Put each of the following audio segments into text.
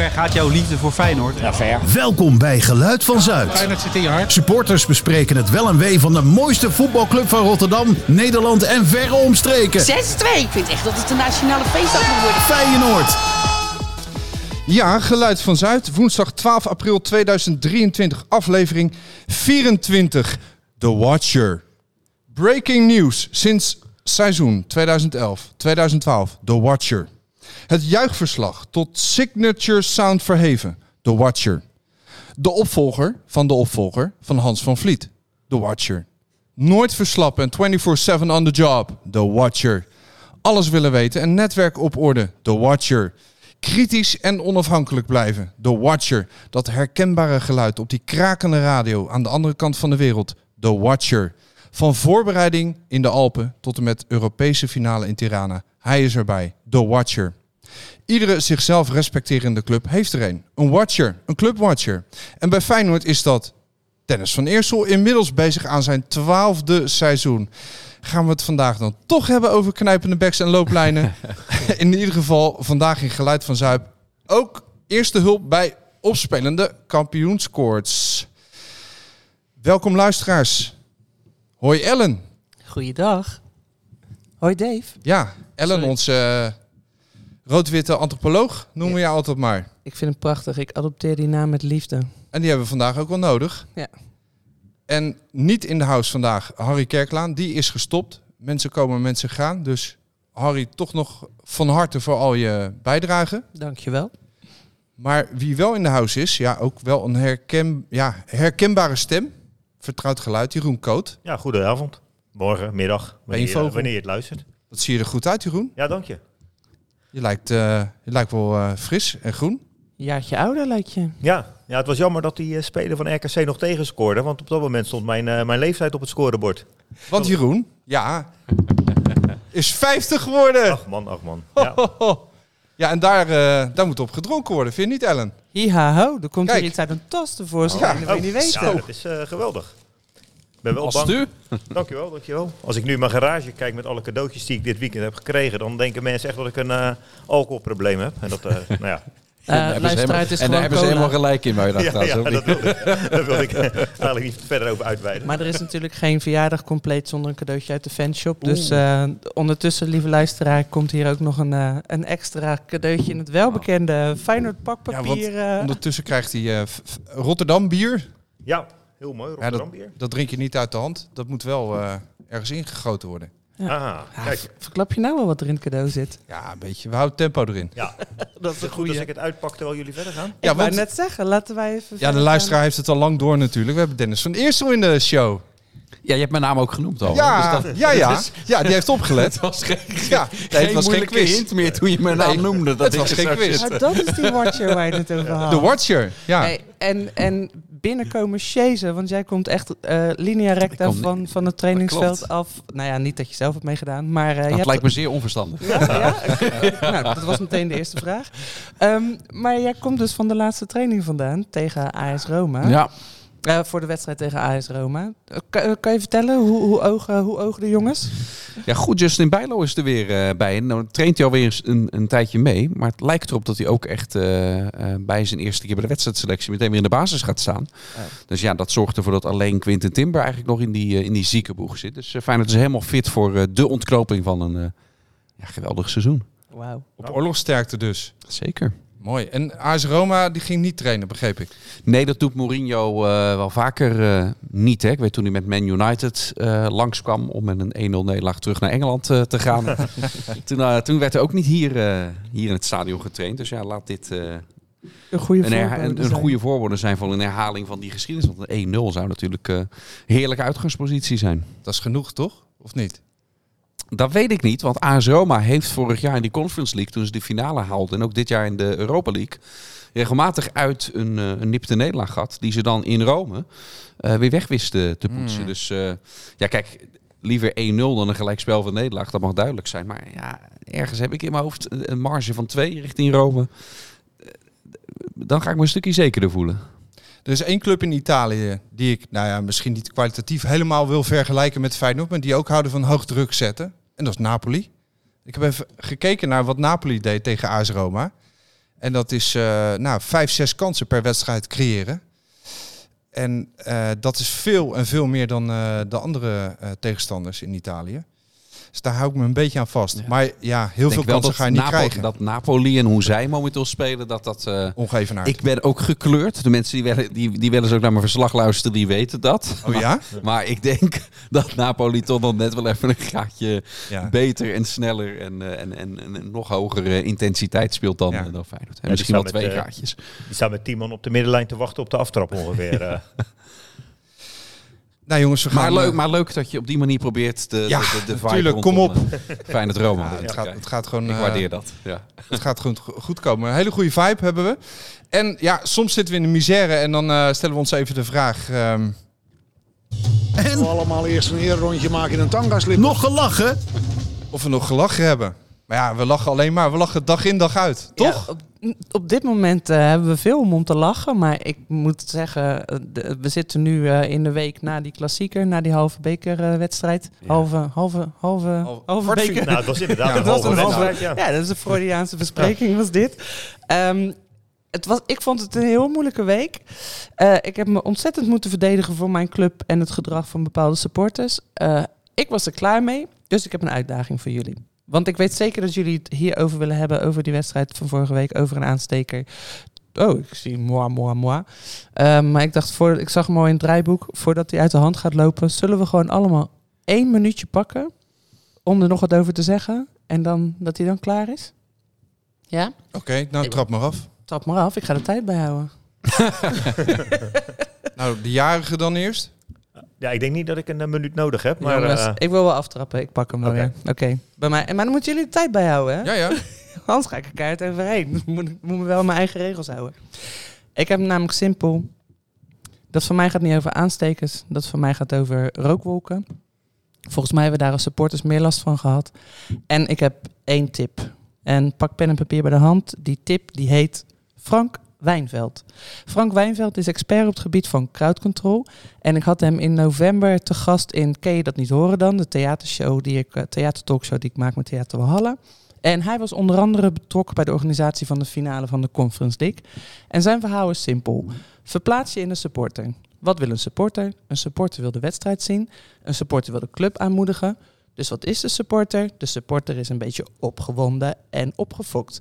ver gaat jouw liefde voor Feyenoord? Ja, ver. Welkom bij Geluid van Zuid. Feyenoord zit in je hart. Supporters bespreken het wel en wee van de mooiste voetbalclub van Rotterdam, Nederland en verre omstreken. 6-2. Ik vind echt dat het een nationale feestdag moet worden. Feyenoord. Ja, Geluid van Zuid. Woensdag 12 april 2023. Aflevering 24. The Watcher. Breaking news sinds seizoen 2011-2012. The Watcher. Het juichverslag tot signature sound verheven. The Watcher. De opvolger van de opvolger van Hans van Vliet. The Watcher. Nooit verslappen en 24-7 on the job. The Watcher. Alles willen weten en netwerk op orde. The Watcher. Kritisch en onafhankelijk blijven. The Watcher. Dat herkenbare geluid op die krakende radio aan de andere kant van de wereld. The Watcher. Van voorbereiding in de Alpen tot en met Europese finale in Tirana. Hij is erbij. The Watcher. Iedere zichzelf respecterende club heeft er een. Een watcher, een clubwatcher. En bij Feyenoord is dat Dennis van Eersel, inmiddels bezig aan zijn twaalfde seizoen. Gaan we het vandaag dan toch hebben over knijpende backs en looplijnen? in ieder geval vandaag in Geluid van Zuip ook eerste hulp bij opspelende kampioenscoorts. Welkom luisteraars. Hoi Ellen. Goeiedag. Hoi Dave. Ja, Ellen, Sorry. onze eh, rood-witte antropoloog, noemen we jou altijd maar. Ik vind hem prachtig. Ik adopteer die naam met liefde. En die hebben we vandaag ook wel nodig. Ja. En niet in de house vandaag Harry Kerklaan. Die is gestopt. Mensen komen, mensen gaan. Dus Harry, toch nog van harte voor al je bijdrage. Dankjewel. Maar wie wel in de house is, ja, ook wel een herken, ja, herkenbare stem. Vertrouwd geluid, Jeroen Koot. Ja, goedenavond. Morgen, middag, wanneer, je, wanneer je het luistert. Wat zie je er goed uit, Jeroen? Ja, dank je. Je lijkt, eh, je lijkt wel eh, fris en groen. Jaartje ouder lijkt je. Ja, ja het was jammer dat die eh, speler van RKC nog tegenscoorde. Want op dat moment stond mijn, eh, mijn leeftijd op het scorebord. Want Jeroen, ja, is 50 geworden. Ach man, ach man. Ja, Ja, en daar, eh, daar moet op gedronken worden, vind je niet, Ellen? Hiha ho, er komt Kijk. hier iets uit een tas tevoorschijn. Ja. Dat wil je niet weten. ja, dat is eh, geweldig. Ben wel Als bang. Dankjewel, dankjewel. Als ik nu in mijn garage kijk met alle cadeautjes die ik dit weekend heb gekregen, dan denken mensen echt dat ik een eh, alcoholprobleem heb. En dat, eh, nou ja. Eh, uit, het is en daar hebben ze helemaal gelijk in, maar je dacht Ja, trouwens ja, ook dat wil ik, daar wil ik eh, eigenlijk niet verder over uitweiden. Maar er is natuurlijk geen verjaardag compleet zonder een cadeautje uit de fanshop. Dus eh, ondertussen, lieve luisteraar, komt hier ook nog een, eh, een extra cadeautje in het welbekende Feyenoord pakpapier. Ja, eh. Ondertussen krijgt hij eh, Rotterdam bier. Ja, heel mooi. Ja, dat, Rotterdam bier. dat drink je niet uit de hand. Dat moet wel eh, ergens ingegoten worden. Aha, Ah, kijk. Verklap je nou wel wat er in het cadeau zit? Ja, een beetje. We houden tempo erin. Ja, Dat is het goed als ik het uitpak terwijl jullie verder gaan? Ik Ja, wou want- net zeggen, laten wij even... Ja, de luisteraar heeft het al lang door natuurlijk. We hebben Dennis van Eersel in de show. Ja, je hebt mijn naam ook genoemd al. Ja, Dus dat- ja, ja. Ja, die heeft opgelet. Het was geen, Ja, nee, het geen was geen quiz. hint meer toen je mijn naam Nee, noemde. Dat het was geen quiz. Ah, dat is die watcher waar je het over had. De Watcher. Ja. Hey, en, en binnenkomen chasen, want jij komt echt eh linea recta kom- van, van het trainingsveld af. Nou ja, niet dat je zelf hebt meegedaan, maar... eh, je Dat hebt- lijkt me zeer onverstandig. Ja, ja? nou, dat was meteen de eerste vraag. Ehm, maar jij komt dus van de laatste training vandaan tegen AS Roma. Ja, Eh, voor de wedstrijd tegen AS Roma. Eh, kan, eh, kan je vertellen hoe, hoe, ogen, hoe ogen de jongens? ja goed, Justin Bijlo is er weer bij. En nou traint hij alweer een, een tijdje mee. Maar het lijkt erop dat hij ook echt bij zijn eerste keer bij de wedstrijdselectie meteen weer in de basis gaat staan. Dus ja, dat zorgt ervoor dat alleen Quinten Timber eigenlijk nog in die, in die ziekenboeg zit. Dus uh, Feyenoord is helemaal fit voor eh, de ontknoping van een eh, ja, geweldig seizoen. Wauw. Op oorlogsterkte dus. Zeker. Mooi. En AS Roma die ging niet trainen, begreep ik. Nee, dat doet Mourinho eh, wel vaker eh, niet. Hè. Ik weet toen hij met Man United eh, langskwam om met een 1-0 nederlaag terug naar Engeland eh, te gaan. toen, toen werd er ook niet hier, eh, hier in het stadion getraind. Dus ja, laat dit eh, Een goede een, herha- een, een goede voorwoorden zijn van een herhaling van die geschiedenis. Want een 1-0 zou natuurlijk eh, een heerlijke uitgangspositie zijn. Dat is genoeg, toch? Of niet? Dat weet ik niet, want AS Roma heeft vorig jaar in die Conference League, toen ze de finale haalden, en ook dit jaar in de Europa League, regelmatig uit een, eh, een nipte nederlaag gehad, die ze dan in Rome eh, weer weg wisten te poetsen. Mm. Dus eh, ja, kijk, liever 1-0 dan een gelijkspel van nederlaag, dat mag duidelijk zijn. Maar ja, ergens heb ik in mijn hoofd een marge van 2 richting Rome. Dan ga ik me een stukje zekerder voelen. Er is één club in Italië die ik, nou ja, misschien niet kwalitatief helemaal wil vergelijken met Feyenoord, maar die ook houden van hoog druk zetten. En dat is Napoli. Ik heb even gekeken naar wat Napoli deed tegen AS Roma. En dat is eh, nou, vijf, zes kansen per wedstrijd creëren. En eh, dat is veel en veel meer dan eh, de andere tegenstanders in Italië. Dus daar hou ik me een beetje aan vast. Ja. Maar ja, heel veel kansen ga je niet Napo- krijgen. Dat Napoli en hoe zij momenteel spelen, dat dat... eh, Ongevenaard. ik ben ook gekleurd. De mensen die wel, die, die wel eens ook naar mijn verslag luisteren, die weten dat. Oh ja? Maar ik denk dat Napoli toch nog net wel even een gaatje Ja. beter en sneller en, eh, en, en, nog hogere intensiteit speelt dan, Ja. eh, dan Feyenoord. En misschien wel twee met, gaatjes. Die staan met 10 man op de middenlijn te wachten op de aftrap ongeveer. Nou jongens, we gaan... Maar leuk, eh, maar leuk dat je op die manier probeert de, Ja, de, de, de vibe natuurlijk, kom rondom, eh, Feyenoord Roma. ja, het, gaat, het gaat gewoon... Ik eh, waardeer dat. Ja. Het gaat goed, goed komen. Een hele goede vibe hebben we. En ja, soms zitten we in de misère en dan eh, stellen we ons even de vraag... ehm, En We allemaal eerst een eerrondje maken in een tangaslip. nog gelachen? of we nog gelachen hebben. Maar ja, we lachen alleen maar. We lachen dag in dag uit. Toch? Ja, op, op dit moment eh, hebben we veel om om te lachen. Maar ik moet zeggen, eh, de- we zitten nu eh, in de week na die klassieker, na die halve bekerwedstrijd. Ja. halve, halve, halve, Halve- beker. nou, het was inderdaad Ja, een dat was halve een halve- wedstrijd, ja. Ja, dat is een Freudiaanse bespreking was dit. Ehm, het was, ik vond het een heel moeilijke week. Eh, ik heb me ontzettend moeten verdedigen voor mijn club en het gedrag van bepaalde supporters. Eh, ik was er klaar mee, dus ik heb een uitdaging voor jullie. Want ik weet zeker dat jullie het hierover willen hebben, over die wedstrijd van vorige week, over een aansteker. Oh, ik zie moi, moi, moi. Ehm, maar ik dacht, voor, ik zag hem al in het draaiboek, voordat hij uit de hand gaat lopen, zullen we gewoon allemaal één minuutje pakken om er nog wat over te zeggen. En dan dat hij dan klaar is. Ja? Oké, nou trap maar af. Trap maar af, ik ga de tijd bijhouden. Nou, de jarige dan eerst. Ja, ik denk niet dat ik een eh, minuut nodig heb. Maar Jongens, eh, ik wil wel aftrappen, ik pak hem wel Oké. weer. Oké. Bij mij. Maar dan moeten jullie de tijd bijhouden, hè? Ja, ja. Anders ga ik er keihard overheen. Ik moet, moet me wel mijn eigen regels houden. Ik heb namelijk simpel. Dat van mij gaat niet over aanstekers. Dat van mij gaat over rookwolken. Volgens mij hebben we daar als supporters meer last van gehad. En ik heb één tip. En pak pen en papier bij de hand. Die tip die heet Frank Wijnveld. Frank Wijnveld is expert op het gebied van crowd control. En ik had hem in november te gast in Ken je dat niet horen dan? De theatershow die ik, eh, theatertalkshow die ik maak met Theater Walhalla. En hij was onder andere betrokken bij de organisatie van de finale van de Conference League. En zijn verhaal is simpel. Verplaats je in een supporter. Wat wil een supporter? Een supporter wil de wedstrijd zien. Een supporter wil de club aanmoedigen. Dus wat is de supporter? De supporter is een beetje opgewonden en opgefokt.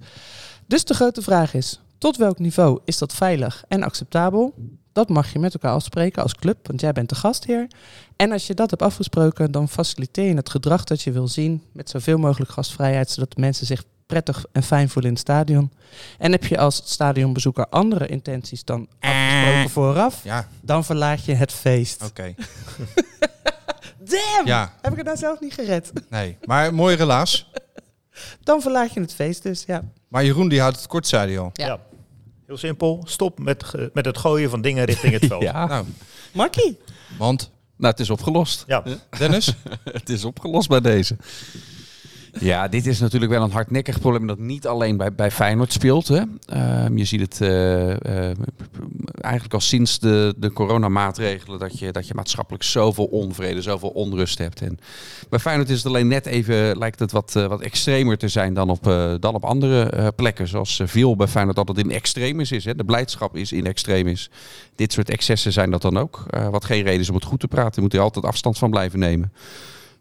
Dus de grote vraag is, tot welk niveau is dat veilig en acceptabel? Dat mag je met elkaar afspreken als club, want jij bent de gastheer. En als je dat hebt afgesproken, dan faciliteer je het gedrag dat je wil zien met zoveel mogelijk gastvrijheid, zodat de mensen zich prettig en fijn voelen in het stadion. En heb je als stadionbezoeker andere intenties dan afgesproken vooraf, Ja, dan verlaat je het feest. oké. Damn! Ja, Heb ik het nou zelf niet gered? nee. Maar mooi relaas. Dan verlaat je het feest dus, ja. Maar Jeroen die houdt het kort, zei hij al. Ja. Heel simpel. Stop met, met het gooien van dingen richting het veld. Ja, Nou, Markie? want nou het is opgelost. Ja. Dennis? het is opgelost bij deze. Ja, dit is natuurlijk wel een hardnekkig probleem dat niet alleen bij, bij Feyenoord speelt. Hè. Ehm, je ziet het eh, eh, eigenlijk al sinds de, de coronamaatregelen dat je, dat je maatschappelijk zoveel onvrede, zoveel onrust hebt. En bij Feyenoord is het alleen net even, lijkt het wat, eh, wat extremer te zijn dan op, dan op andere plekken. Zoals veel bij Feyenoord altijd in extremis is. Hè. De blijdschap is in extremis. Dit soort excessen zijn dat dan ook. Wat geen reden is om het goed te praten. Je moet er altijd afstand van blijven nemen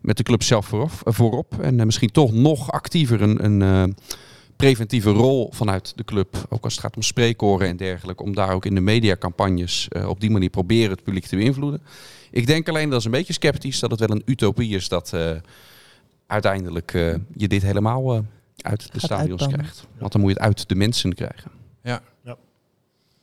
met de club zelf voorop. voorop. En eh, misschien toch nog actiever een, een eh, preventieve rol vanuit de club. Ook als het gaat om spreekkoren en dergelijke. Om daar ook in de mediacampagnes uh, op die manier proberen het publiek te beïnvloeden. Ik denk alleen, dat is een beetje sceptisch, dat het wel een utopie is dat uh, uiteindelijk uh, je dit helemaal uh, uit de stadions uitbannen. krijgt. Want dan moet je het uit de mensen krijgen. Ja. ja.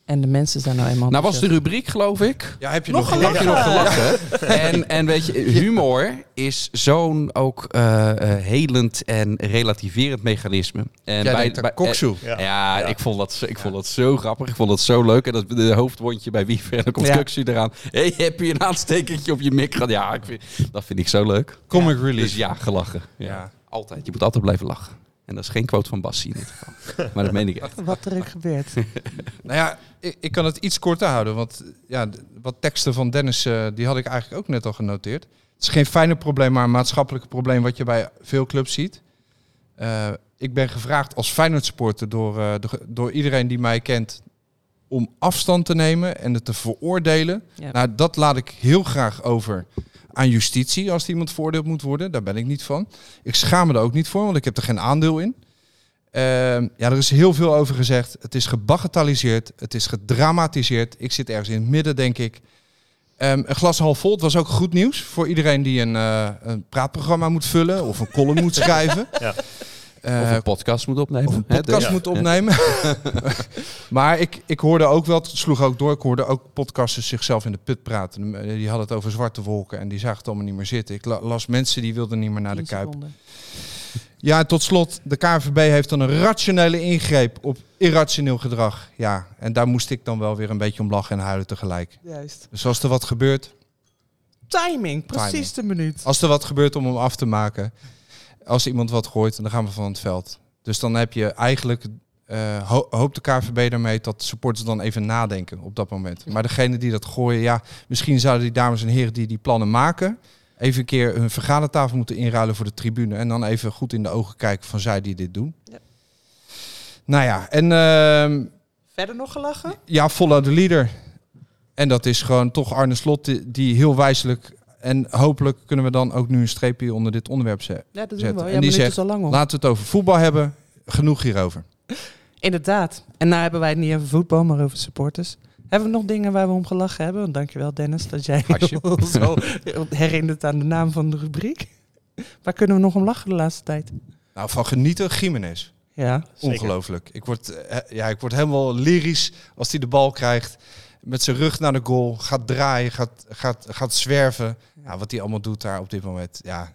En de mensen zijn nou eenmaal... Nou was de rubriek, geloof ik. Ja, heb je nog, nog gelachen? Heb je nog gelachen? en, en weet je, humor is zo'n ook uh, uh, helend en relativerend mechanisme. En Jij bij, bij koksoe. Ja, ja, ja, ik, vond dat, ik vond dat zo grappig. Ik vond dat zo leuk. En dat de hoofdwondje bij dan komt ja. Koksu eraan. hey, heb je een aanstekertje op je mik gehad? Ja, ik vind, dat vind ik zo leuk. Comic relief. Dus ja, gelachen. Ja. Altijd. Je moet altijd blijven lachen. En dat is geen quote van Bassie in dit geval. maar dat meen ik echt. Wat er ook gebeurt. nou ja, ik, ik, kan het iets korter houden. Want ja, wat teksten van Dennis, uh, die had ik eigenlijk ook net al genoteerd. Het is geen fijne probleem, maar een maatschappelijk probleem wat je bij veel clubs ziet. Eh, ik ben gevraagd als Feyenoord supporter door, eh, door, door iedereen die mij kent om afstand te nemen en het te veroordelen. Ja. Nou, dat laat ik heel graag over aan justitie als iemand veroordeeld moet worden. Daar ben ik niet van. Ik schaam me er ook niet voor, want ik heb er geen aandeel in. Ehm, ja, er is heel veel over gezegd. Het is gebagatelliseerd. Het is gedramatiseerd. Ik zit ergens in het midden, denk ik. Ehm, een glas half vol. Het was ook goed nieuws voor iedereen die een, eh, een praatprogramma moet vullen of een column moet schrijven. Ja. Eh, of een podcast moet opnemen. of een podcast moet opnemen. maar ik, ik hoorde ook wel, het sloeg ook door, ik hoorde ook podcasters zichzelf in de put praten. Die hadden het over zwarte wolken en die zagen het allemaal niet meer zitten. Ik la- las mensen die wilden niet meer naar de Kuip. Ja, en tot slot, de KNVB heeft dan een rationele ingreep op irrationeel gedrag. Ja, en daar moest ik dan wel weer een beetje om lachen en huilen tegelijk. Juist. Dus als er wat gebeurt, Timing, precies de minuut. als er wat gebeurt om hem af te maken, als iemand wat gooit, dan gaan we van het veld. Dus dan heb je eigenlijk, eh ho- hoopt de KVB daarmee dat supporters dan even nadenken op dat moment. Maar degene die dat gooien, ja, misschien zouden die dames en heren die die plannen maken, even een keer hun vergadertafel moeten inruilen voor de tribune. En dan even goed in de ogen kijken van zij die dit doen. Ja. Nou ja, en ehm, Verder nog gelachen? ja, follow the leader. En dat is gewoon toch Arne Slot die heel wijselijk... En hopelijk kunnen we dan ook nu een streepje onder dit onderwerp zetten. Ja, dat doen we wel. En Ja, die zegt, lang om. Laten we het over voetbal hebben. Genoeg hierover. Inderdaad. En nou hebben wij het niet over voetbal, maar over supporters. Hebben we nog dingen waar we om gelachen hebben? Want dankjewel Dennis dat jij zo herinnert aan de naam van de rubriek. Waar kunnen we nog om lachen de laatste tijd? Nou, van genieten, Jiménez. Ja. Ongelooflijk. Ik word, eh, ja, ik word helemaal lyrisch als hij de bal krijgt. Met zijn rug naar de goal. Gaat draaien, gaat, gaat, gaat zwerven. Ja, wat hij allemaal doet daar op dit moment. Ja,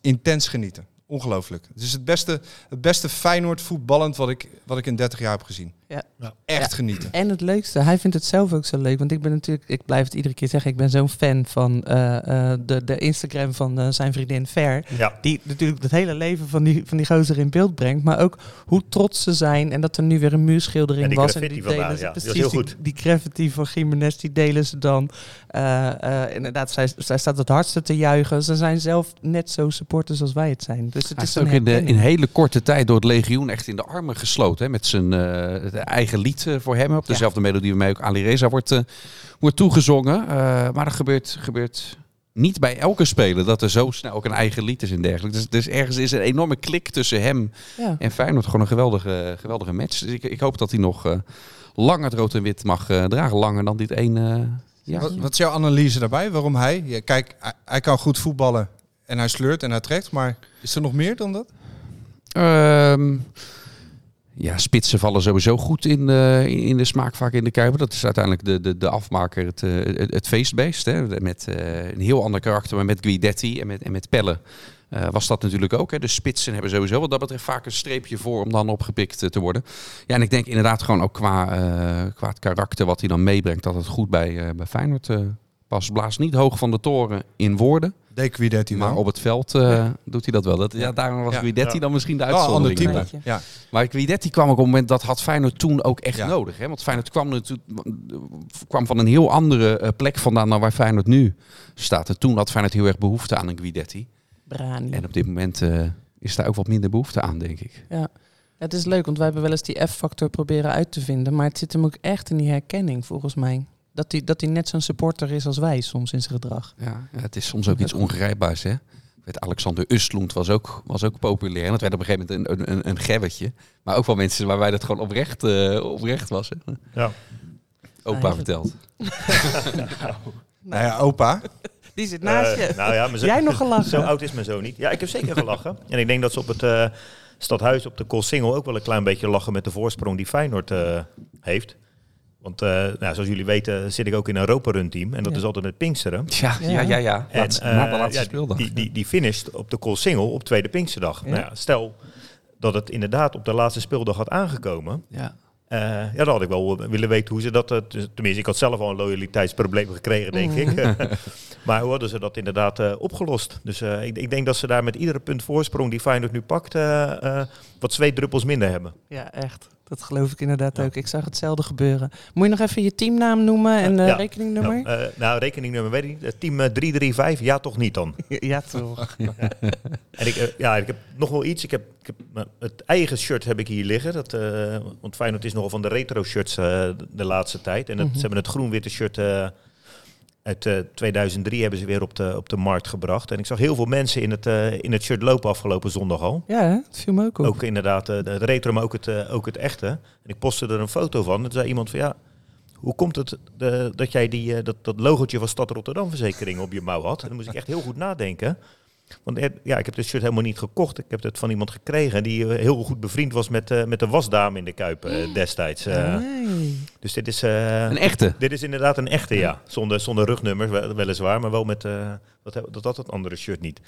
intens genieten. Ongelooflijk. Het is het beste, het beste Feyenoord voetballend wat ik, wat ik in 30 jaar heb gezien. Ja. Ja. Echt Ja. genieten. En het leukste, hij vindt het zelf ook zo leuk. Want ik ben natuurlijk, ik blijf het iedere keer zeggen, ik ben zo'n fan van eh, eh, de, de Instagram van eh, zijn vriendin Ver. Ja. Die natuurlijk het hele leven van die, van die gozer in beeld brengt. Maar ook hoe trots ze zijn. En dat er nu weer een muurschildering En die was. En die delen vandaag, ze. ja. Precies, heel goed. die graffiti van Jiménez, die delen ze dan. Eh, eh, inderdaad, zij, zij staat het hardste te juichen. Ze zijn zelf net zo supporters als wij het zijn. Dus het Hij is is ook in, de, in hele korte tijd door het legioen echt in de armen gesloten. Hè, met zijn eh, eigen lied eh, voor hem. Op dezelfde melodie waarmee ook Ali Reza wordt, eh, wordt toegezongen. Eh, maar dat gebeurt, gebeurt niet bij elke speler dat er zo snel ook een eigen lied is en dergelijke. Dus, dus ergens is een enorme klik tussen hem Ja. en Feyenoord. Gewoon een geweldige, geweldige match. Dus ik, ik hoop dat hij nog eh, lang het rood en wit mag eh, dragen. Langer dan dit één eh jaar. Wat, wat is jouw analyse daarbij? Waarom hij? Ja, kijk, hij, hij kan goed voetballen. En hij sleurt en hij trekt. Maar is er nog meer dan dat? Ehm, ja, spitsen vallen sowieso goed in, eh, in de smaak vaak in de Kuiper. Dat is uiteindelijk de, de, de afmaker, het, eh, het, feestbeest. Hè. Met eh, een heel ander karakter, maar met Guidetti en met, en met Pelle was dat natuurlijk ook. Hè. De spitsen hebben sowieso wat dat betreft vaak een streepje voor om dan opgepikt te worden. Ja, en ik denk inderdaad gewoon ook qua, qua karakter wat hij dan meebrengt, dat het goed bij, bij Feyenoord past. Blaast niet hoog van de toren in woorden, Dequidetti maar wel. op het veld eh, doet hij dat wel. Dat, ja, daarom was. Guidetti Ja. dan misschien de een ander uitzondering. type. Ja. Ja. Maar Guidetti kwam ook op het moment dat had Feyenoord toen ook echt Ja. nodig. Hè? Want Feyenoord kwam, natuurlijk, kwam van een heel andere eh, plek vandaan dan waar Feyenoord nu staat. En toen had Feyenoord heel erg behoefte aan een Guidetti. Brani. En op dit moment eh, is daar ook wat minder behoefte aan, denk ik. Ja. Het is leuk, want wij hebben wel eens die F-factor proberen uit te vinden. Maar het zit hem ook echt in die herkenning, volgens mij. Dat hij dat hij net zo'n supporter is als wij soms in zijn gedrag. Ja, ja, het is soms ook iets ongrijpbaars. Hè? Ik weet, Alexander Ustlund was ook, was ook populair. En dat werd op een gegeven moment een, een, een gebbetje. Maar ook wel mensen waarbij dat gewoon oprecht, eh, oprecht was. Hè? Ja. Opa Ja, verteld. Nou ja, opa. Die zit naast je. Eh, nou ja, maar zo, Jij nog gelachen? zo oud is mijn zoon niet. Ja, ik heb zeker gelachen. en ik denk dat ze op het eh, stadhuis op de Koolsingel ook wel een klein beetje lachen met de voorsprong die Feyenoord eh, heeft. Want eh, nou, zoals jullie weten zit ik ook in een Europa Run team. En dat Ja. is altijd met Pinksteren. Ja, ja, Ja. ja. ja. En, Laatste- eh, na de laatste ja, speeldag. Die, die, die finished op de Koolsingel op tweede Pinksterdag. Ja. Nou ja, stel dat het inderdaad op de laatste speeldag had aangekomen. ja. Eh, ja, dan had ik wel willen weten hoe ze dat... dus- tenminste, ik had zelf al een loyaliteitsprobleem gekregen, denk ik. maar hoe hadden ze dat inderdaad eh, opgelost? Dus eh, ik, ik denk dat ze daar met iedere punt voorsprong die Feyenoord nu pakt... eh, eh, wat zweetdruppels minder hebben. Ja, echt. Dat geloof ik inderdaad Ja. ook. Ik zag hetzelfde gebeuren. Moet je nog even je teamnaam noemen en uh, Ja. rekeningnummer? Nou, eh, nou, rekeningnummer weet ik niet. Eh, Team eh, 335, ja toch niet dan. Ja, toch. En ik, eh, ja, ik heb nog wel iets. Ik heb, ik heb het eigen shirt heb ik hier liggen. Dat, eh, want Feyenoord is nogal van de retro shirts eh, de, laatste tijd. En het, Mhm. ze hebben het groen-witte shirt eh, uit eh, 2003 hebben ze weer op de, op de markt gebracht. En ik zag heel veel mensen in het, eh, in het shirt lopen afgelopen zondag al. Ja, hè? het viel me ook op. Ook inderdaad eh, de, retro, maar ook het, ook het echte. En ik postte er een foto van. En toen zei iemand van ja, hoe komt het de, dat jij die, dat, dat logotje van Stad Rotterdam Verzekering op je mouw had? En dan moest ik echt heel goed nadenken. Want eh, ja, ik heb dit shirt helemaal niet gekocht. Ik heb het van iemand gekregen die eh, heel goed bevriend was met, eh, met de wasdame in de Kuip eh, destijds. eh. Nee. Dus dit is, eh, Een echte. dit is inderdaad een echte, ja. Zonder, zonder rugnummers, wel- weliswaar, maar wel met eh, dat, dat had het andere shirt niet.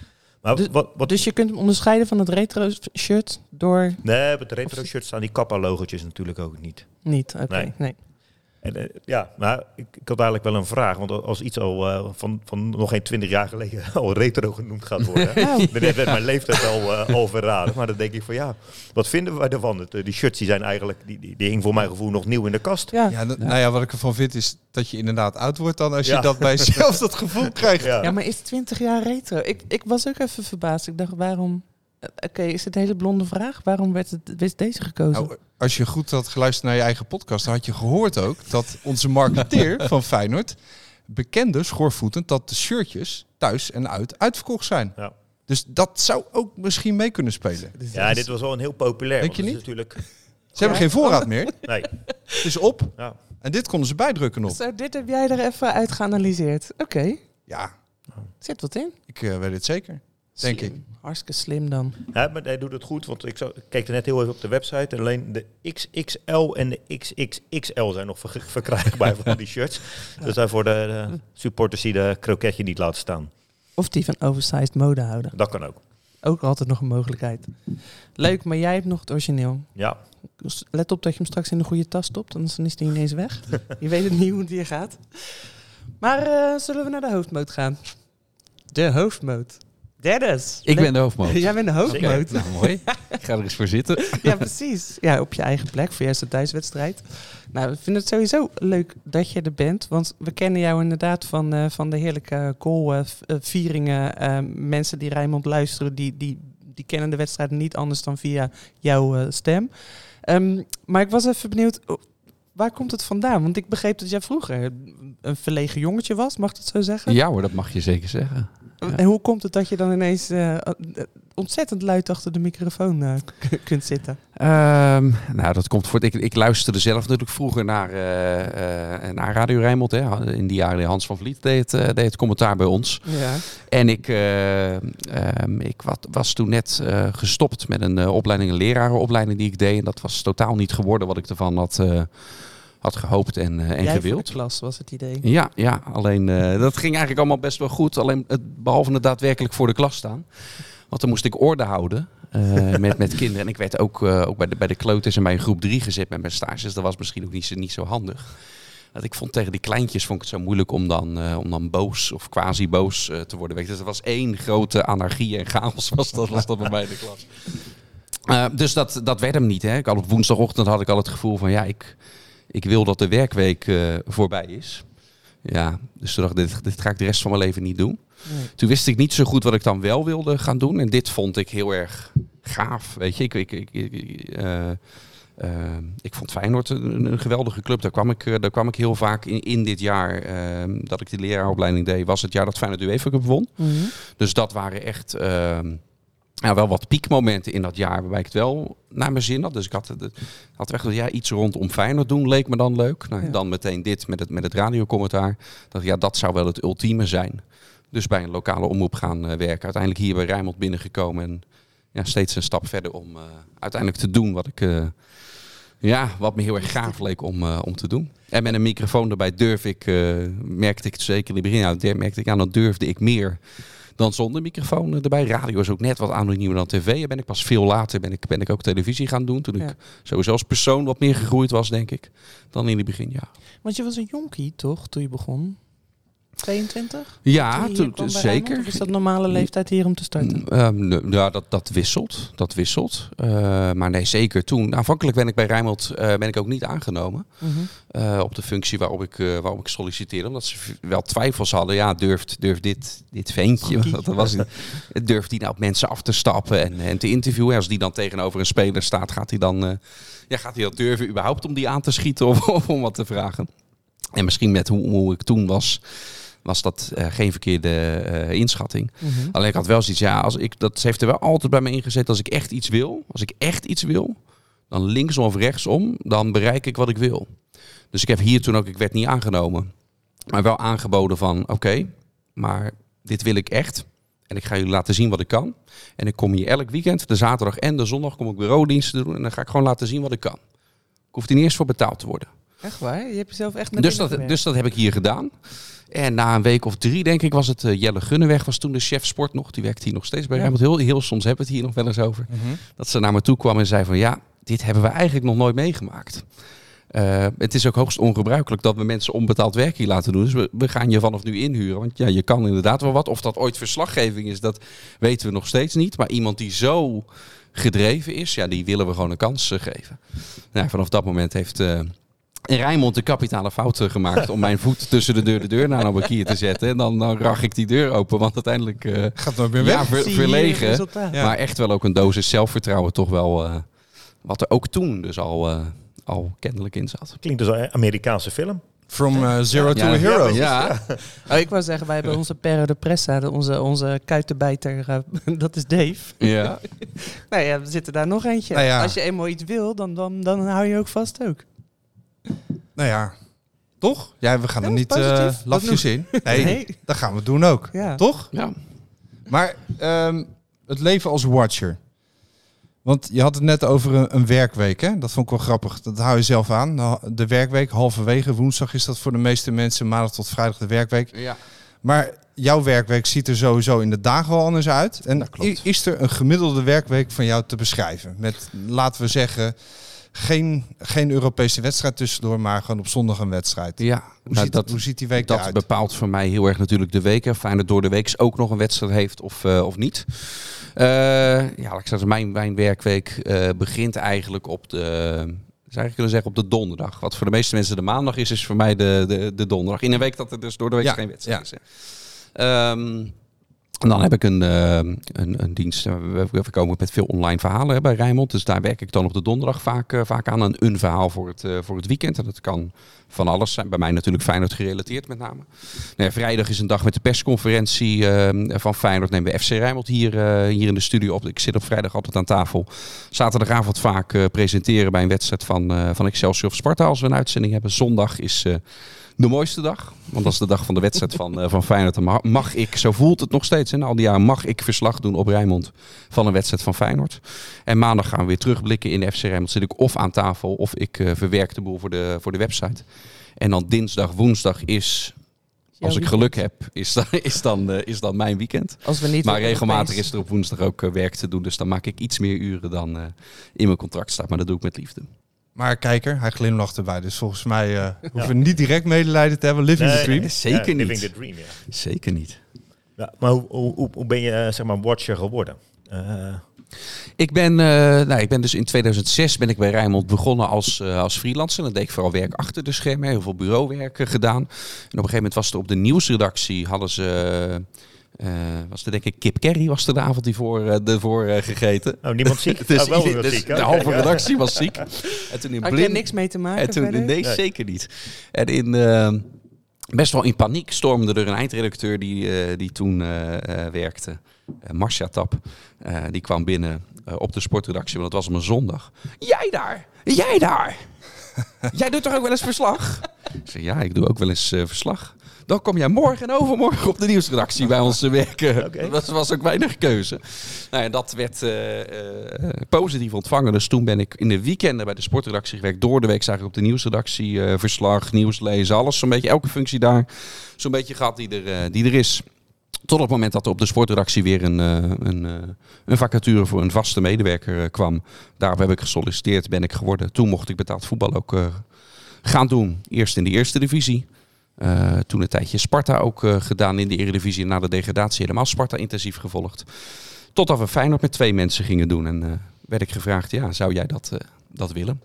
Maar Dus- wat, wat, Dus je kunt hem onderscheiden van het retro shirt door... nee, met de retro shirt staan die Kappa-logotjes natuurlijk ook niet. Niet, oké. Nee. Nee. En, eh, ja, maar ik, ik had eigenlijk wel een vraag. Want als iets al eh, van, van nog geen twintig jaar geleden al retro genoemd gaat worden. Nou, dan werd mijn leeftijd al, eh, al verraden. Maar dan denk ik van ja, wat vinden wij ervan? Het, eh, die shirts die zijn eigenlijk, die, die, die hing voor mijn gevoel nog nieuw in de kast. ja. Ja, nou ja, wat ik ervan vind is dat je inderdaad oud wordt dan als je Ja. dat bij jezelf dat gevoel krijgt. Ja. Ja, maar is 20 jaar retro? Ik, ik was ook even verbaasd. Ik dacht, waarom... eh, Oké, is het een hele blonde vraag? Waarom werd, het, werd deze gekozen? Nou, als je goed had geluisterd naar je eigen podcast, dan had je gehoord ook dat onze marketeer van Feyenoord bekende schoorvoetend dat de shirtjes thuis en uit uitverkocht zijn. Ja. Dus dat zou ook misschien mee kunnen spelen. Dus Ja, dit was wel een heel populair. Denk je niet? Natuurlijk, Ze hebben geen voorraad meer. nee, Het is op. ja. En dit konden ze bijdrukken nog. Zo, dit heb jij er even uit geanalyseerd. Oké, Ja, zit wat in. ik eh, weet het zeker. Denk Slim. Hartstikke slim dan. Ja, maar hij doet het goed, want ik, zou, ik keek er net heel even op de website. En alleen de XXL en de XXXL zijn nog ver- verkrijgbaar van die shirts. Dat zijn voor de, de supporters die de kroketje niet laten staan. Of die van oversized mode houden. Dat kan ook. Ook altijd nog een mogelijkheid. Leuk, maar jij hebt nog het origineel. Ja, Dus let op dat je hem straks in de goede tas stopt, anders dan is die ineens weg. je weet het niet hoe het hier gaat. Maar eh, zullen we naar de hoofdmoot gaan? De hoofdmoot. Dennis. Ik ben de hoofdmoot. Jij bent de hoofdmoot. Nou, mooi. Ik ga er eens voor zitten. Ja, precies. Ja, op je eigen plek voor je eerste thuiswedstrijd. Nou, ik vind het sowieso leuk dat je er bent. Want we kennen jou inderdaad van, eh, van de heerlijke goal-vieringen. eh, mensen die Rijnmond luisteren, die, die, die kennen de wedstrijd niet anders dan via jouw eh, stem. Ehm, maar ik was even benieuwd, waar komt het vandaan? Want ik begreep dat jij vroeger een verlegen jongetje was, mag ik dat zo zeggen? Ja hoor, dat mag je zeker zeggen. Ja. En hoe komt het dat je dan ineens eh, eh, ontzettend luid achter de microfoon eh, kunt zitten? Ehm, nou, dat komt voor. Ik, ik luisterde zelf natuurlijk vroeger naar, eh, eh, naar Radio Rijnmond. Hè. In die jaren Hans van Vliet deed, eh, deed het commentaar bij ons. Ja. En ik, eh, ehm, ik wat, was toen net eh, gestopt met een eh, opleiding, een lerarenopleiding die ik deed. En dat was totaal niet geworden wat ik ervan had, eh, had gehoopt en, eh, en Jij gewild. de klas was het idee. Ja, ja, alleen eh, dat ging eigenlijk allemaal best wel goed. Alleen het, behalve het daadwerkelijk voor de klas staan. Want dan moest ik orde houden eh, met, met kinderen. En ik werd ook, ook bij, de, bij de kleuters en bij een groep drie gezet met mijn stages. Dat was misschien ook niet zo, niet zo handig. Want ik vond tegen die kleintjes vond ik het zo moeilijk om dan, om dan boos of quasi boos te worden. Weet je, Dus er was één grote anarchie en chaos was dat, was dat bij mij in de klas. Dus dat, dat werd hem niet. Hè. Ik had op woensdagochtend had ik al het gevoel van ja, ik, ik wil dat de werkweek eh, voorbij is. Ja, dus toen dacht ik, dit, dit ga ik de rest van mijn leven niet doen. Nee. Toen wist ik niet zo goed wat ik dan wel wilde gaan doen. En dit vond ik heel erg gaaf. Weet je, ik, ik, ik, ik, eh, eh, ik vond Feyenoord een, een geweldige club. Daar kwam ik, eh, daar kwam ik heel vaak in, in dit jaar eh, dat ik de leraaropleiding deed. Was het jaar dat Feyenoord UEFA Cup won. Mhm. Dus dat waren echt ehm, ja, wel wat piekmomenten in dat jaar waarbij ik het wel naar mijn zin had. Dus ik had, het, had echt ja, iets rondom Feyenoord doen, leek me dan leuk. Nou, Ja. Dan meteen dit met het, met het radiocommentaar. Dat, ja, dat zou wel het ultieme zijn. Dus bij een lokale omroep gaan eh, werken. Uiteindelijk hier bij Rijnmond binnengekomen. En ja, steeds een stap verder om eh, uiteindelijk te doen wat ik... eh, ja, wat me heel erg gaaf leek om, eh, om te doen. En met een microfoon erbij durf ik, eh, merkte ik het zeker in het begin, nou, der- merkte ik aan, dan durfde ik meer dan zonder microfoon eh, erbij. Radio is ook net wat anoniemer dan tv. Ben ik pas veel later ben ik, ben ik ook televisie gaan doen. Toen Ja. ik sowieso als persoon wat meer gegroeid was, denk ik, dan in het begin, ja. Want je was een jonkie, toch, toen je begon? 22? Ja, bij zeker. Of is dat normale leeftijd hier om te starten? Nee, ja, dat, dat wisselt. Dat wisselt. Eh, maar nee, zeker toen. Aanvankelijk ben ik bij Rijnmond eh, ben ik ook niet aangenomen. Mhm. eh, op de functie waarop ik, waarop ik solliciteerde. Omdat ze wel twijfels hadden. Ja, durft, durft dit, dit ventje, dat was het, durft die nou op mensen af te stappen en, en te interviewen. Als die dan tegenover een speler staat, gaat hij dan, ja, gaat hij dat durven überhaupt om die aan te schieten of, of om wat te vragen? En misschien met hoe, hoe ik toen was, was dat eh, geen verkeerde eh, inschatting. Mhm. Alleen ik had wel zoiets, ja, als ik, dat heeft er wel altijd bij me ingezet. Als ik echt iets wil, als ik echt iets wil, dan linksom of rechtsom, dan bereik ik wat ik wil. Dus ik heb hier toen ook, ik werd niet aangenomen, maar wel aangeboden van, oké, maar dit wil ik echt. En ik ga jullie laten zien wat ik kan. En ik kom hier elk weekend, de zaterdag en de zondag, kom ik bureaudiensten doen. En dan ga ik gewoon laten zien wat ik kan. Ik hoef er niet eens voor betaald te worden. Echt waar? Je hebt jezelf echt Dus dat, dus dat heb ik hier gedaan. En na een week of drie, denk ik, was het eh, Jelle Gunneweg, was toen de chef sport nog. Die werkt hier nog steeds bij Ja. Rijnmond. Heel, heel soms hebben we het hier nog wel eens over. Mhm. Dat ze naar me toe kwam en zei van ja, dit hebben we eigenlijk nog nooit meegemaakt. Eh, het is ook hoogst ongebruikelijk dat we mensen onbetaald werk hier laten doen. Dus we, we gaan je vanaf nu inhuren. Want ja, je kan inderdaad wel wat. Of dat ooit verslaggeving is, dat weten we nog steeds niet. Maar iemand die zo gedreven is, ja, die willen we gewoon een kans eh, geven. Nou, vanaf dat moment heeft eh Rijnmond de kapitale fout eh, gemaakt om mijn voet tussen de deur de deur naar een kier te zetten. En dan, dan rag ik die deur open, want uiteindelijk eh, Gaat nooit meer weg. ja, ver- het verlegen. Ja. Maar echt wel ook een dosis zelfvertrouwen toch wel, eh, wat er ook toen dus al, eh, al kennelijk in zat. Klinkt dus als een Amerikaanse film. From zero to Ja, a hero. Ja, Oh, ik wou zeggen, wij hebben onze Perro de Pressa, de- onze, onze kuitenbijter, eh, dat is Dave. ja. Nou ja, we zitten daar nog eentje. Nou ja. Als je eenmaal iets wil, dan, dan, dan hou je ook vast ook. Nou ja, toch? Ja, we gaan er niet positief. eh lafjes in. Nee, Nee. dat gaan we doen ook. Ja. Toch? ja. Maar ehm, het leven als watcher. Want je had het net over een, een werkweek, hè? Dat vond ik wel grappig. Dat hou je zelf aan. Nou, De werkweek, halverwege. Woensdag is dat voor de meeste mensen. Maandag tot vrijdag de werkweek. ja. Maar jouw werkweek ziet er sowieso in de dagen wel anders uit. En Dat klopt. i- is er een gemiddelde werkweek van jou te beschrijven? Met, laten we zeggen, geen, geen Europese wedstrijd tussendoor, maar gewoon op zondag een wedstrijd. ja. Hoe, Nou, ziet, dat, hoe ziet die week dat eruit? bepaalt voor mij heel erg natuurlijk de week. dat door de week ook nog een wedstrijd heeft of, eh, of niet. Eh, ja, ik zeggen, mijn, mijn werkweek eh, begint eigenlijk op de... zou ik kunnen zeggen op de donderdag. Wat voor de meeste mensen de maandag is, is voor mij de, de, de donderdag. In een week dat er dus door de week Ja, geen wedstrijd ja. is. hè. Ehm, en dan heb ik een, eh, een, een dienst. eh, We, komen met veel online verhalen bij Rijnmond. Dus daar werk ik dan op de donderdag vaak, eh, vaak aan. Een, een verhaal voor het, voor het weekend. En dat kan van alles zijn. Bij mij natuurlijk Feyenoord gerelateerd met name. Nou vrijdag is een dag met de persconferentie van Feyenoord. Nemen we FC Rijnmond hier, hier in de studio op. Ik zit op vrijdag altijd aan tafel. Zaterdagavond vaak presenteren bij een wedstrijd van, van Excelsior of Sparta als we een uitzending hebben. Zondag is de mooiste dag. Want dat is de dag van de wedstrijd van, eh, van Feyenoord. Dan mag, ik, zo voelt het nog steeds. En al die jaren mag ik verslag doen op Rijnmond van een wedstrijd van Feyenoord. En maandag gaan we weer terugblikken in de FC Rijnmond. Zit ik of aan tafel of ik eh, verwerk de boel voor de, voor de website. En dan dinsdag, woensdag is, als ik geluk heb, is dan, is dan, eh, is dan mijn weekend. Als we niet Maar regelmatig is er op woensdag ook werk te doen. Dus dan maak ik iets meer uren dan in mijn contract staat. Maar dat doe ik met liefde. Maar kijker, hij glimlacht erbij. Dus volgens mij eh, hoeven we niet direct medelijden te hebben. Living the dream. Zeker niet. Living the dream, ja. Zeker niet. ja maar hoe, hoe, hoe- ben je eh, zeg maar watcher geworden? Eh, Ik ben, eh, nou, ik ben dus in 2006 ben ik bij Rijnmond begonnen als, eh, als freelancer. Dan deed ik vooral werk achter de schermen, heel veel bureauwerk eh, gedaan. En op een gegeven moment was er op de nieuwsredactie, hadden ze, eh, was er denk ik Kip Kerry was er de avond die voor, eh, ervoor eh, gegeten. oh, niemand ziek? Dus, oh, wel dus ziek. de halve ja. redactie was ziek. En toen in Had blind, niks mee te maken en toen, nee, Nee. zeker niet. En in, eh, best wel in paniek stormde er een eindredacteur die, eh, die toen werkte. Marcia Tap. Eh, die kwam binnen op de sportredactie, want het was op een zondag. Jij daar! Jij daar! jij doet toch ook wel eens verslag? Ik zei, ja, ik doe ook wel eens eh, verslag. Dan kom jij morgen en overmorgen op de nieuwsredactie bij ons te werken. Dat was ook weinig keuze. Nou ja, dat werd eh, eh, positief ontvangen. Dus toen ben ik in de weekenden bij de sportredactie gewerkt. Door de week zag ik op de nieuwsredactie eh, verslag, nieuws lezen, alles. Zo'n beetje elke functie daar. Zo'n beetje gehad die er, die er is. Tot op het moment dat er op de sportredactie weer een, een, een vacature voor een vaste medewerker kwam. Daarop heb ik gesolliciteerd, ben ik geworden. Toen mocht ik betaald voetbal ook gaan doen. Eerst in de eerste divisie. Eh, toen een tijdje Sparta ook eh, gedaan in de Eredivisie. Na de degradatie helemaal Sparta intensief gevolgd. Totdat we Feyenoord met twee mensen gingen doen. En eh, werd ik gevraagd, ja, zou jij dat, dat willen?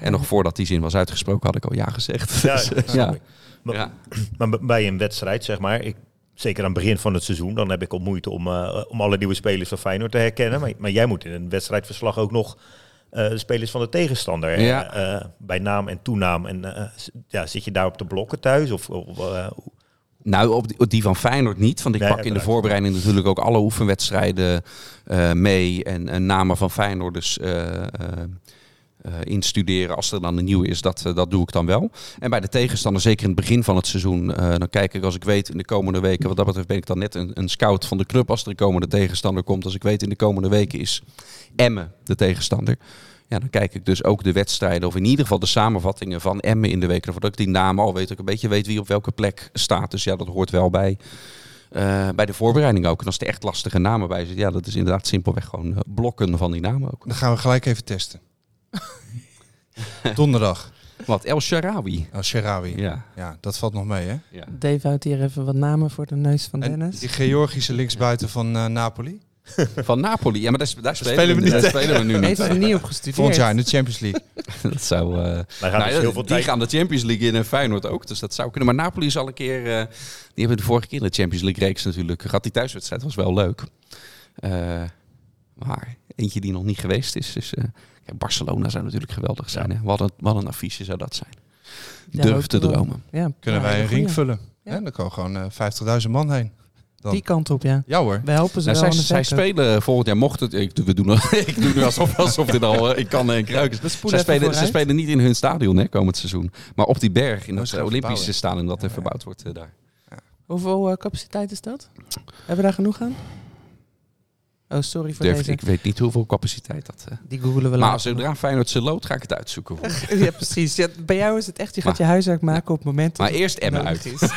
En nog voordat die zin was uitgesproken had ik al ja gezegd. Ja, Dus, ja. Maar, Ja. maar b- bij een wedstrijd, zeg maar, ik, zeker aan het begin van het seizoen, dan heb ik al moeite om, om alle nieuwe spelers van Feyenoord te herkennen. Maar, maar jij moet in een wedstrijdverslag ook nog de spelers van de tegenstander eh, Ja. eh, bij naam en toenaam. En eh, ja, zit je daar op de blokken thuis? Of, eh, Nou, op die, van Feyenoord niet. Want ik Nee, pak in de voorbereiding natuurlijk ook alle oefenwedstrijden eh, mee. En, en namen van Feyenoorders eh, eh, eh, instuderen. Als er dan een nieuwe is, dat, eh, dat doe ik dan wel. En bij de tegenstander, zeker in het begin van het seizoen... eh, dan kijk ik als ik weet in de komende weken... Wat dat betreft ben ik dan net een, een scout van de club... als er een komende tegenstander komt. Als ik weet in de komende weken is Emmen de tegenstander... Ja, dan kijk ik dus ook de wedstrijden, of in ieder geval de samenvattingen van Emmen in de week. Voordat ik die namen al weet, ik een beetje weet wie op welke plek staat. Dus ja, dat hoort wel bij, eh, bij de voorbereiding ook. En als er echt lastige namen bij zitten, ja, dat is inderdaad simpelweg gewoon eh, blokken van die namen ook. Dan gaan we gelijk even testen. Donderdag. Wat, El Sharawi? Oh, Sherawi. Ja. Ja. dat valt nog mee, hè? ja. Dave houdt hier even wat namen voor de neus van En Dennis. die Georgische linksbuiten van eh, Napoli. Van Napoli. Ja, maar daar, daar spelen, spelen we niet daar spelen we nu niet. Heeft er niet op gestudeerd. Volgend jaar in de Champions League. Dat zou... eh, gaan nou, dus heel veel die tijd... gaan de Champions League in en Feyenoord ook. Dus dat zou kunnen. Maar Napoli is al een keer... eh, die hebben de vorige keer in de Champions League reeks natuurlijk gehad. Die thuiswedstrijd was wel leuk. Eh, maar eentje die nog niet geweest is. is eh, kijk, Barcelona zou natuurlijk geweldig zijn. Hè? Wat, een, wat een affiche zou dat zijn. Ja, Durf te dromen. Ja, Kunnen ja, wij een ring goeie. vullen. Ja. Dan kan gewoon eh 50.000 man heen. Dan. Die kant op, ja. Ja hoor. We helpen ze Nou, wel zij, aan de zij spelen volgend jaar, mocht het... Ik, doe- we doen, ik doe nu alsof, alsof dit al eh, ik kan en kruiken. Zij spelen, ze spelen niet in hun stadion hè, komend seizoen. Maar op die berg, in Oh, dat gaan eh, Olympische verbouwen. stadion dat er verbouwd wordt eh, daar. Hoeveel eh, capaciteit is dat? Hebben we daar genoeg aan? Oh, sorry voor Durf, deze. ik weet niet hoeveel capaciteit dat... Die googelen we maar later. zodra Feyenoord ze loodt, ga ik het uitzoeken. ja, precies. Ja, bij jou is het echt, je gaat Maar- je huiswerk maken op het moment dat Maar eerst Emmen nodig uit. is.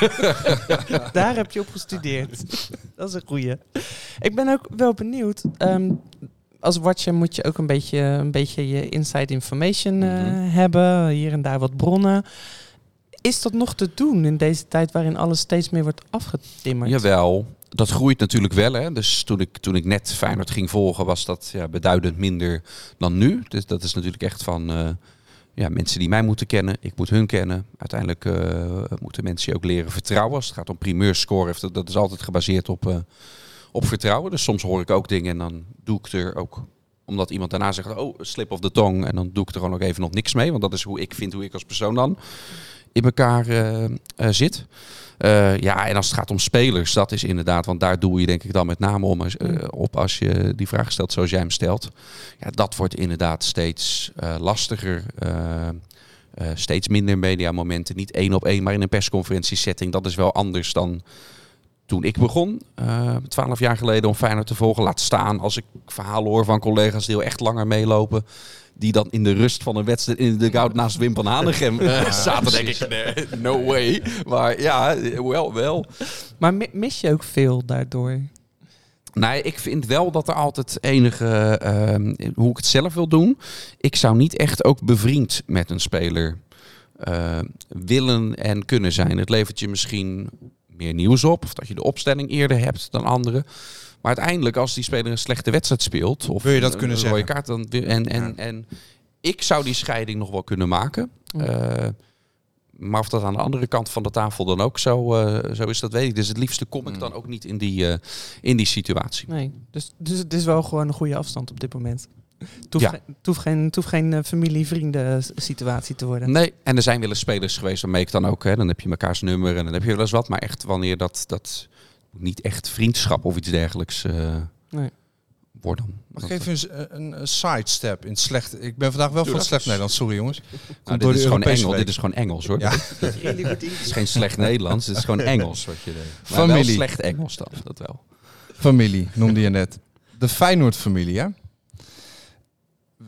Daar heb je op gestudeerd. Dat is een goeie. Ik ben ook wel benieuwd. ehm, als watcher moet je ook een beetje, een beetje je inside information eh, Mhm. hebben. Hier en daar wat bronnen. Is dat nog te doen in deze tijd waarin alles steeds meer wordt afgetimmerd? Jawel, dat groeit natuurlijk wel. Hè. Dus toen ik, toen ik net Feyenoord ging volgen, was dat ja, beduidend minder dan nu. Dus dat is natuurlijk echt van eh, ja, mensen die mij moeten kennen. Ik moet hun kennen. Uiteindelijk eh, moeten mensen je ook leren vertrouwen. Als het gaat om primeurscore, dat, dat is altijd gebaseerd op, eh, op vertrouwen. Dus soms hoor ik ook dingen en dan doe ik er ook omdat iemand daarna zegt, oh, slip of the tong. En dan doe ik er gewoon ook even nog niks mee. Want dat is hoe ik vind, hoe ik als persoon dan in elkaar eh, eh, zit. Eh, ja, en als het gaat om spelers, dat is inderdaad, want daar doe je denk ik dan met name om, eh, op als je die vraag stelt zoals jij hem stelt. Ja, dat wordt inderdaad steeds lastiger. steeds minder mediamomenten. Niet één op één, maar in een persconferentiesetting. Dat is wel anders dan toen ik begon, twaalf jaar geleden, om Feyenoord te volgen. Laat staan als ik verhalen hoor van collega's die al echt langer meelopen. Die dan in de rust van een wedstrijd in de goud naast Wim van Hanegem eh, zaten. denk ik, nee, no way. Maar ja, wel, wel. Maar mi- mis je ook veel daardoor? Nee, ik vind wel dat er altijd enige, ehm, hoe ik het zelf wil doen. Ik zou niet echt ook bevriend met een speler eh, willen en kunnen zijn. Het levert je misschien meer nieuws op, of dat je de opstelling eerder hebt dan anderen. Maar uiteindelijk, als die speler een slechte wedstrijd speelt, of Wil je dat een- kunnen een rode zeggen? kaart, dan en, en, en ik zou die scheiding nog wel kunnen maken. Eh, maar of dat aan de andere kant van de tafel dan ook zo, eh, zo is, dat weet ik. Dus het liefste kom ik dan ook niet in die, eh, in die situatie. Nee, dus, dus het is wel gewoon een goede afstand op dit moment. Het hoeft, Ja. geen, het hoeft geen, het hoeft geen familie-vrienden s- situatie te worden. Nee, en er zijn wel eens spelers geweest waarmee ik dan ook, hè, dan heb je mekaars nummer en dan heb je wel eens wat. Maar echt wanneer dat, dat niet echt vriendschap of iets dergelijks eh Nee. worden. Mag ik even een, een, een sidestep in het slecht... Ik ben vandaag wel van slecht. Nederlands, sorry jongens. Nou, dit, is gewoon Engels, dit is gewoon Engels hoor. Ja. Het is geen slecht Nederlands, het is gewoon Engels wat je deed. Maar Familie. wel slecht Engels dan, dat wel. Familie, noemde je net. De Feyenoord-familie, hè?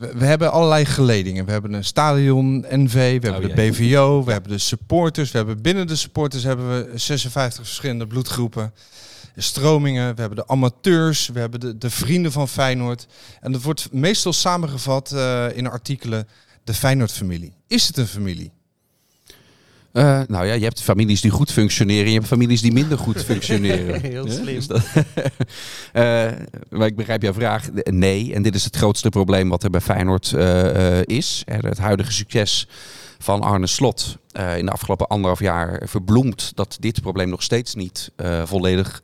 We, we hebben allerlei geledingen. We hebben een stadion, NV, we hebben Oh, de. BVO, we hebben de supporters. We hebben binnen de supporters hebben we 56 verschillende bloedgroepen. Stromingen, we hebben de amateurs, we hebben de, de vrienden van Feyenoord. En dat wordt meestal samengevat eh, in artikelen de Feyenoord-familie. Is het een familie? Eh, nou ja, je hebt families die goed functioneren. Je hebt families die minder goed functioneren. Heel Ja, slim. dus dat- Eh, maar ik begrijp jouw vraag. Nee, en dit is het grootste probleem wat er bij Feyenoord eh, eh, is. Het huidige succes van Arne Slot eh, in de afgelopen anderhalf jaar verbloemt dat dit probleem nog steeds niet eh, volledig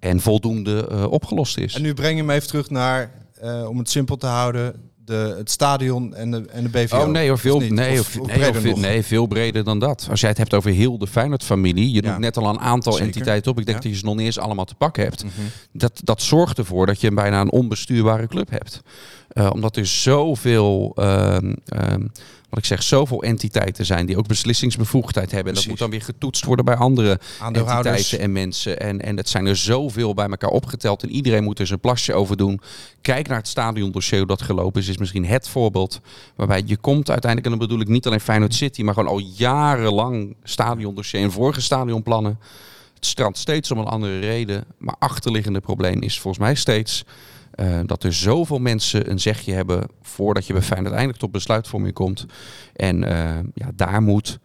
en voldoende eh, opgelost is. En nu breng je me even terug naar, eh, om het simpel te houden, de, het stadion en de, en de BVO. Oh nee hoor, veel, Of nee, Of- of, of nee, veel breder dan dat. Als jij het hebt over heel de Feyenoord-familie, je Ja. noemt net al een aantal Zeker. entiteiten op. Ik denk Ja. dat je ze nog niet eens allemaal te pakken hebt. Mhm. Dat, dat zorgt ervoor dat je een bijna een onbestuurbare club hebt. Eh, omdat er zoveel, ehm, wat ik zeg, zoveel entiteiten zijn die ook beslissingsbevoegdheid hebben. En dat moet dan weer getoetst worden bij andere entiteiten en mensen. En, en het zijn er zoveel bij elkaar opgeteld. En iedereen moet er zijn plasje over doen. Kijk naar het stadiondossier dat gelopen is. Is misschien het voorbeeld waarbij je komt uiteindelijk... en dan bedoel ik niet alleen Feyenoord City... maar gewoon al jarenlang stadiondossier en vorige stadionplannen. Het strandt steeds om een andere reden. Maar achterliggende probleem is volgens mij steeds... eh, dat er zoveel mensen een zegje hebben voordat je bij Feyenoord eindelijk tot besluitvorming komt. En eh, ja, daar moet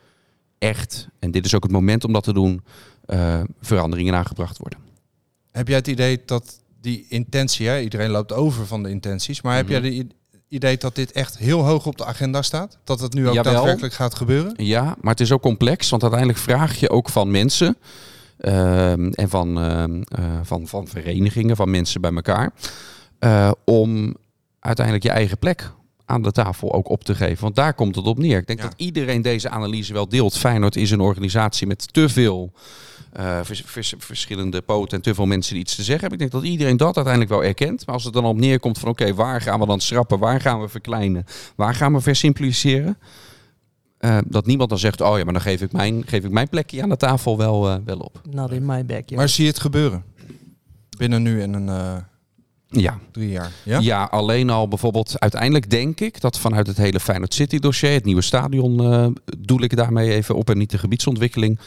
echt, en dit is ook het moment om dat te doen, eh, veranderingen aangebracht worden. Heb jij het idee dat die intentie, hè, iedereen loopt over van de intenties, maar heb Mhm. jij het idee dat dit echt heel hoog op de agenda staat? Dat het nu ook Jawel. daadwerkelijk gaat gebeuren? Ja, maar het is ook complex, want uiteindelijk vraag je ook van mensen ehm, en van, ehm, eh, van, van verenigingen, van mensen bij elkaar, eh, om uiteindelijk je eigen plek aan de tafel ook op te geven. Want daar komt het op neer. Ik denk Ja. dat iedereen deze analyse wel deelt. Feyenoord is een organisatie met te veel eh, vers- vers- verschillende poten en te veel mensen die iets te zeggen hebben. Ik denk dat iedereen dat uiteindelijk wel erkent. Maar als het dan op neerkomt van oké, waar gaan we dan schrappen? Waar gaan we verkleinen? Waar gaan we versimpliceren? Eh, dat niemand dan zegt, oh ja, maar dan geef ik mijn, geef ik mijn plekje aan de tafel wel, eh, wel op. Not in my backyard. Maar zie je het gebeuren? Binnen nu en een eh, Ja. drie jaar. Ja? Ja? alleen al bijvoorbeeld, uiteindelijk denk ik dat vanuit het hele Feyenoord City dossier, het nieuwe stadion, eh, doel ik daarmee even op en niet de gebiedsontwikkeling.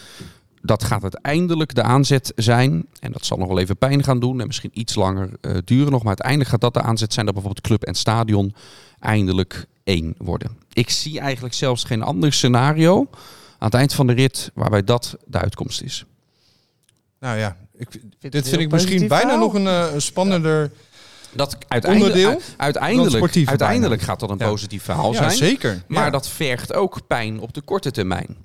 Dat gaat uiteindelijk de aanzet zijn, en dat zal nog wel even pijn gaan doen en misschien iets langer eh, duren nog, maar uiteindelijk gaat dat de aanzet zijn dat bijvoorbeeld club en stadion eindelijk één worden. Ik zie eigenlijk zelfs geen ander scenario aan het eind van de rit waarbij dat de uitkomst is. Nou ja, ik, dit vind ik misschien bijna nog een, eh, een spannender Dat uiteindelijk, Onderdeel uiteindelijk, uiteindelijk gaat dat een positief verhaal zijn. zeker. Maar dat vergt ook pijn op de korte termijn.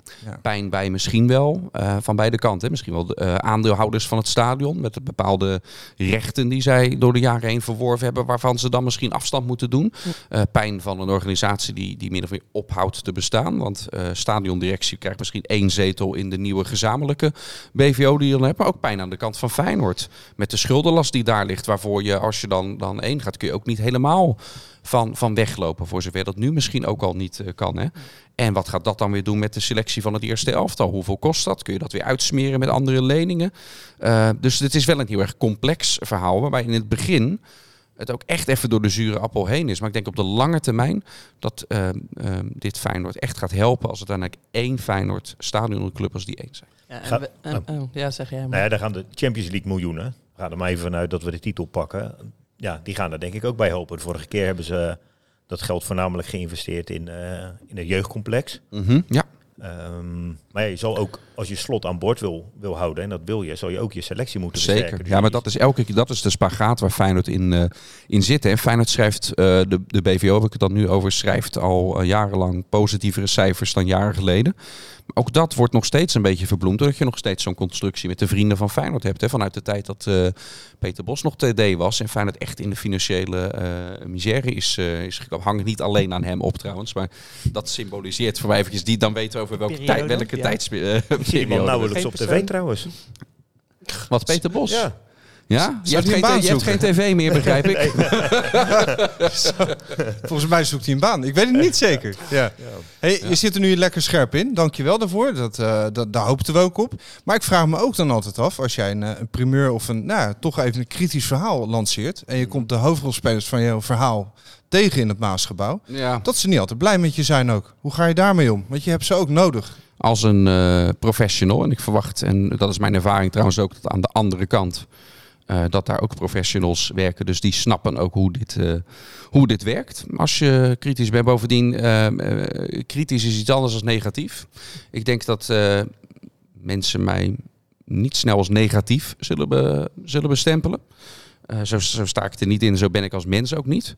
Pijn bij misschien wel, eh, van beide kanten. Misschien wel de eh, aandeelhouders van het stadion. Met de bepaalde rechten die zij door de jaren heen verworven hebben. Waarvan ze dan misschien afstand moeten doen. Eh, pijn van een organisatie die, die min of meer ophoudt te bestaan. Want stadiondirectie krijgt misschien één zetel in de nieuwe gezamenlijke BVO die je dan hebt. Maar ook pijn aan de kant van Feyenoord. Met de schuldenlast die daar ligt. Waarvoor je als je dan, dan één gaat kun je ook niet helemaal van, van weglopen. Voor zover dat nu misschien ook al niet eh, kan. Hè? En wat gaat dat dan weer doen met de selectie van het eerste elftal? Hoeveel kost dat? Kun je dat weer uitsmeren met andere leningen? Eh, dus het is wel een heel erg complex verhaal. Waarbij in het begin het ook echt even door de zure appel heen is. Maar ik denk op de lange termijn dat eh, dit Feyenoord echt gaat helpen... als het uiteindelijk één Feyenoord stadionclub als die één zijn. Ja, en Ga- we- en- oh, ja, zeg jij maar. Nou ja, daar gaan de Champions League miljoenen. We gaan er maar even vanuit dat we de titel pakken. Ja, die gaan er denk ik ook bij helpen. De vorige keer hebben ze dat geld voornamelijk geïnvesteerd in, eh, in het jeugdcomplex. Mhm, Ja, Ehm, maar ja, je zal ook, als je slot aan boord wil, wil houden, en dat wil je, zal je ook je selectie moeten Zeker. Dus Ja, maar dat is elke keer dat is de spagaat waar Feyenoord in, eh, in zit. En Feyenoord schrijft, eh, de, de BVO heb ik het dan nu over, schrijft al jarenlang positievere cijfers dan jaren geleden. Ook dat wordt nog steeds een beetje verbloemd, doordat je nog steeds zo'n constructie met de vrienden van Feyenoord hebt. Hè. Vanuit de tijd dat eh, Peter Bos nog TD was en Feyenoord echt in de financiële eh, misère is, eh is gekomen. Hangt niet alleen aan hem op trouwens, maar dat symboliseert voor mij eventjes die, dan weten we over welke, Periode, tijd, welke ja. tijdsperiode. Ik zie iemand nauwelijks op tv trouwens. Wat, Peter Bos? Ja. Ja? Je hebt, geen, je hebt geen tv meer, begrijp ik. Volgens mij zoekt hij een baan. Ik weet het niet zeker. Ja. Hey, Je zit er nu lekker scherp in. Dankjewel daarvoor. Dat, eh, dat, daar hoopten we ook op. Maar ik vraag me ook dan altijd af, als jij een, eh, een primeur of een, nou, toch even een kritisch verhaal lanceert. En je komt de hoofdrolspelers van jouw verhaal tegen in het Maasgebouw. Ja. Dat ze niet altijd blij met je zijn ook. Hoe ga je daarmee om? Want je hebt ze ook nodig. Als een eh, professional, en ik verwacht, en dat is mijn ervaring trouwens ook, dat aan de andere kant Eh, dat daar ook professionals werken. Dus die snappen ook hoe dit, eh, hoe dit werkt. Als je kritisch bent. Bovendien, eh, kritisch is iets anders dan negatief. Ik denk dat mensen mij niet snel als negatief zullen, zullen bestempelen. Zo, zo sta ik er niet in, zo ben ik als mens ook niet.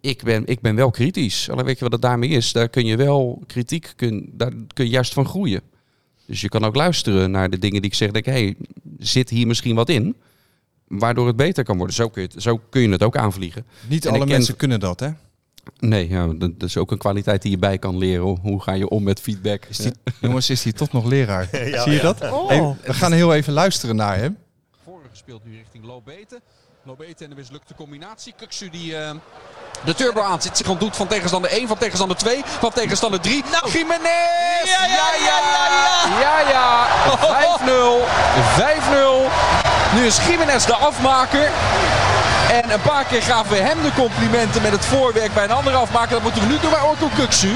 Ik ben, ik ben wel kritisch. Alleen weet je wat het daarmee is? Daar kun je wel kritiek, kun, daar kun je juist van groeien. Dus je kan ook luisteren naar de dingen die ik zeg. Denk, hey, zit hier misschien wat in? Waardoor het beter kan worden. Zo kun je het, zo kun je het ook aanvliegen. Niet En alle ken- mensen kunnen dat, hè? Nee, ja, dat, is ook een kwaliteit die je bij kan leren. Hoe ga je om met feedback? Is die, jongens, is hij toch nog leraar? Ja, Zie je ja. dat? Hey, we gaan heel even luisteren naar hem. Vorige speelt nu richting Lobete. Lobete en de mislukte combinatie. Kuksu die eh, de turbo aanzet. Zich ontdoet van tegenstander 1, van tegenstander 2, van tegenstander 3. Nou. Jiménez! Ja, ja, ja, ja, ja. 5-0. 5-0. Nu is Jiménez de afmaker. En een paar keer gaven we hem de complimenten met het voorwerk bij een andere afmaker. Dat moeten we nu doen bij Orko Kuksu.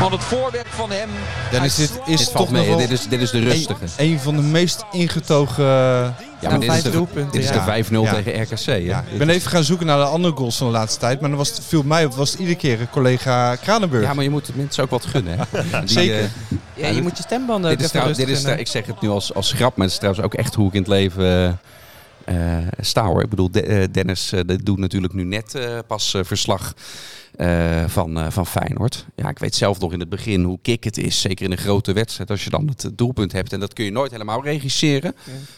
Want het voorwerk van hem... Dennis, dit is Dit toch nog mee. wel Dit is, dit is de rustige. een, een van de meest ingetogen... Ja, maar dit is vijf de, dit is ja. de 5-0 Ja. tegen RKC. hè? Ja, ik ben even gaan zoeken naar de andere goals van de laatste tijd. Maar dan was het, viel mij op, was het iedere keer een collega Kranenburg. Ja, maar je moet de mensen ook wat gunnen. Hè? Die, Zeker. eh, Ja, je moet je stembanden ook dit is dit is, gunnen. ik zeg het nu als, als grap, maar het is trouwens ook echt hoe ik in het leven eh, eh, sta hoor. Ik bedoel, eh, Dennis eh, doet natuurlijk nu net pas verslag eh, van, eh, van Feyenoord. Ja, ik weet zelf nog in het begin hoe kick het is. Zeker in een grote wedstrijd als je dan het doelpunt hebt. En dat kun je nooit helemaal regisseren.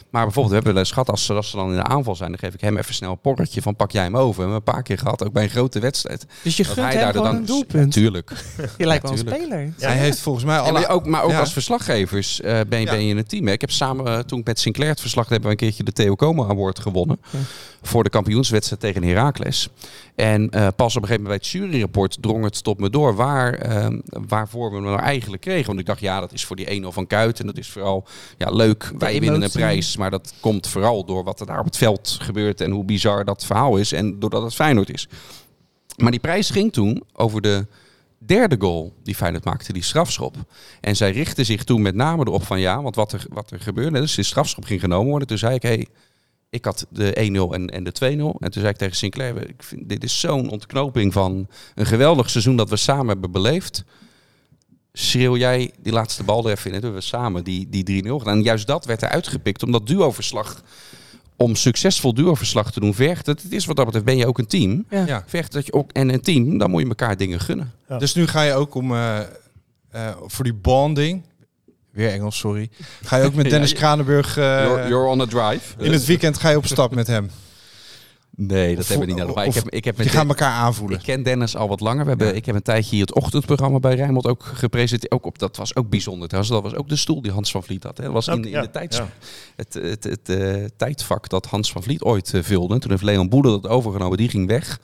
Maar bijvoorbeeld, we hebben wel eens gehad als ze, als ze dan in de aanval zijn. Dan geef ik hem even snel een porretje van pak jij hem over. We hebben een paar keer gehad, ook bij een grote wedstrijd. Dus je gunt hij hem daar gewoon dan een doelpunt. Tuurlijk. Je lijkt wel een speler. Ja, Hij heeft volgens mij Ja, alle... maar ook, maar ook Ja. als verslaggevers eh, ben, ben je in een team. hè. Ik heb samen, toen ik met Sinclair het verslag we een keertje de Theo Como Award gewonnen. Voor de kampioenswedstrijd tegen Heracles. En eh, pas op een gegeven moment bij het juryrapport drong het tot me door waar, ehm, waarvoor we hem nou eigenlijk kregen. Want ik dacht, ja, dat is voor die 1-0 van Kuit. En dat is vooral ja, leuk. Wij winnen een prijs. Maar dat komt vooral door wat er daar op het veld gebeurt. En hoe bizar dat verhaal is. En doordat het Feyenoord is. Maar die prijs ging toen over de derde goal die Feyenoord maakte, die strafschop. En zij richtte zich toen met name erop van ja, want wat er, wat er gebeurde, dus de strafschop ging genomen worden. Toen zei ik, hey, ik had de 1-0 en, en de 2-0. En toen zei ik tegen Sinclair, ik vind, dit is zo'n ontknoping van een geweldig seizoen dat we samen hebben beleefd. Schreeuw jij die laatste bal er even in. En hebben we samen die, die 3-0 gedaan. En juist dat werd er uitgepikt, omdat duoverslag, om succesvol duoverslag te doen, vergt het. Het is wat dat betreft, ben je ook een team. Ja. Vergt dat je ook, en een team, dan moet je elkaar dingen gunnen. Ja. Dus nu ga je ook om... eh, eh, voor die bonding... Weer Engels, sorry. Ga je ook met Dennis Ja, je- Kranenburg... eh, you're, you're on a drive. in het weekend ga je op stap met hem. Nee, dat Of- hebben we niet nodig. Maar ik heb, ik heb Je met gaat Den- elkaar aanvoelen. ik ken Dennis al wat langer. We hebben, Ik heb een tijdje hier het ochtendprogramma bij Rijnmond ook gepresenteerd. Ook op, dat was ook bijzonder trouwens. Dat was ook de stoel die Hans van Vliet had. Hè. Dat was in, in Ja, de tijds, ja. het, het, het, eh, tijdvak dat Hans van Vliet ooit eh, vulde. En toen heeft Leon Boeder dat overgenomen. Die ging weg.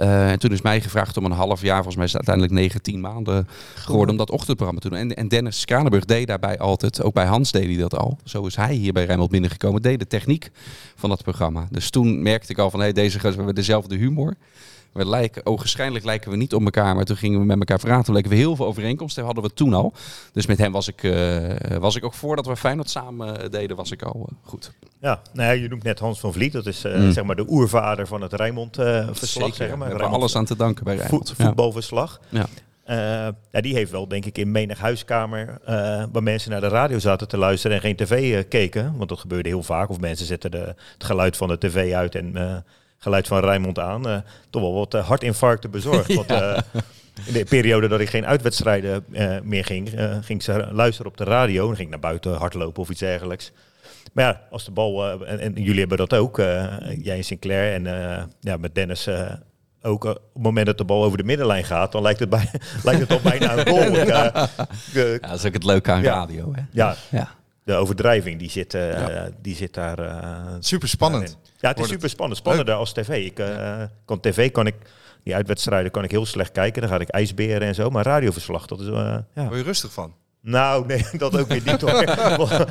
Eh, en toen is mij gevraagd om een half jaar, volgens mij is het uiteindelijk 19 maanden geworden, om dat ochtendprogramma te doen. En, en Dennis Kranenburg deed daarbij altijd, ook bij Hans deed hij dat al. Zo is hij hier bij Rijnmond binnengekomen, deed de techniek van dat programma. Dus toen merkte ik al van, hé, deze gasten hebben dezelfde humor. We lijken, ogenschijnlijk lijken we niet op elkaar, maar toen gingen we met elkaar praten. Toen leken we heel veel overeenkomsten, hadden we toen al. Dus met hem was ik, eh, was ik ook voordat we Feyenoord samen eh, deden, was ik al eh, goed. Ja, nou ja, je noemt net Hans van Vliet. Dat is Mm. zeg maar de oervader van het Rijnmond-verslag. Zeg we maar. hebben Rijnmond alles aan te danken bij Rijnmond. voet- Ja. voetbalverslag. Ja. Ja, die heeft wel, denk ik, in menig huiskamer waar mensen naar de radio zaten te luisteren en geen tv keken. Want dat gebeurde heel vaak. Of mensen zetten de, het geluid van de tv uit en geluid van Rijnmond aan. eh, toch wel wat eh, hartinfarcten bezorgd. Want, eh, in de periode dat ik geen uitwedstrijden meer ging, ging ze luisteren op de radio. Dan ging ik naar buiten hardlopen of iets dergelijks. Maar ja, als de bal, en, en jullie hebben dat ook, jij en Sinclair en ja, met Dennis ook, op het moment dat de bal over de middenlijn gaat, dan lijkt het, bij, lijkt het al bijna een goal. Ik, Ja, dat is ook het leuke aan Ja. radio. Hè? ja, Ja. De overdrijving, die zit, eh, die zit daar... eh, Super spannend. Ja, het is super spannend. Spannender als tv. Ik, eh, kan tv kan ik, die uitwedstrijden kan ik heel slecht kijken. Dan ga ik ijsberen en zo. Maar radioverslag, dat is... eh, ja. Word je rustig van? Nou, nee, dat ook weer niet hoor.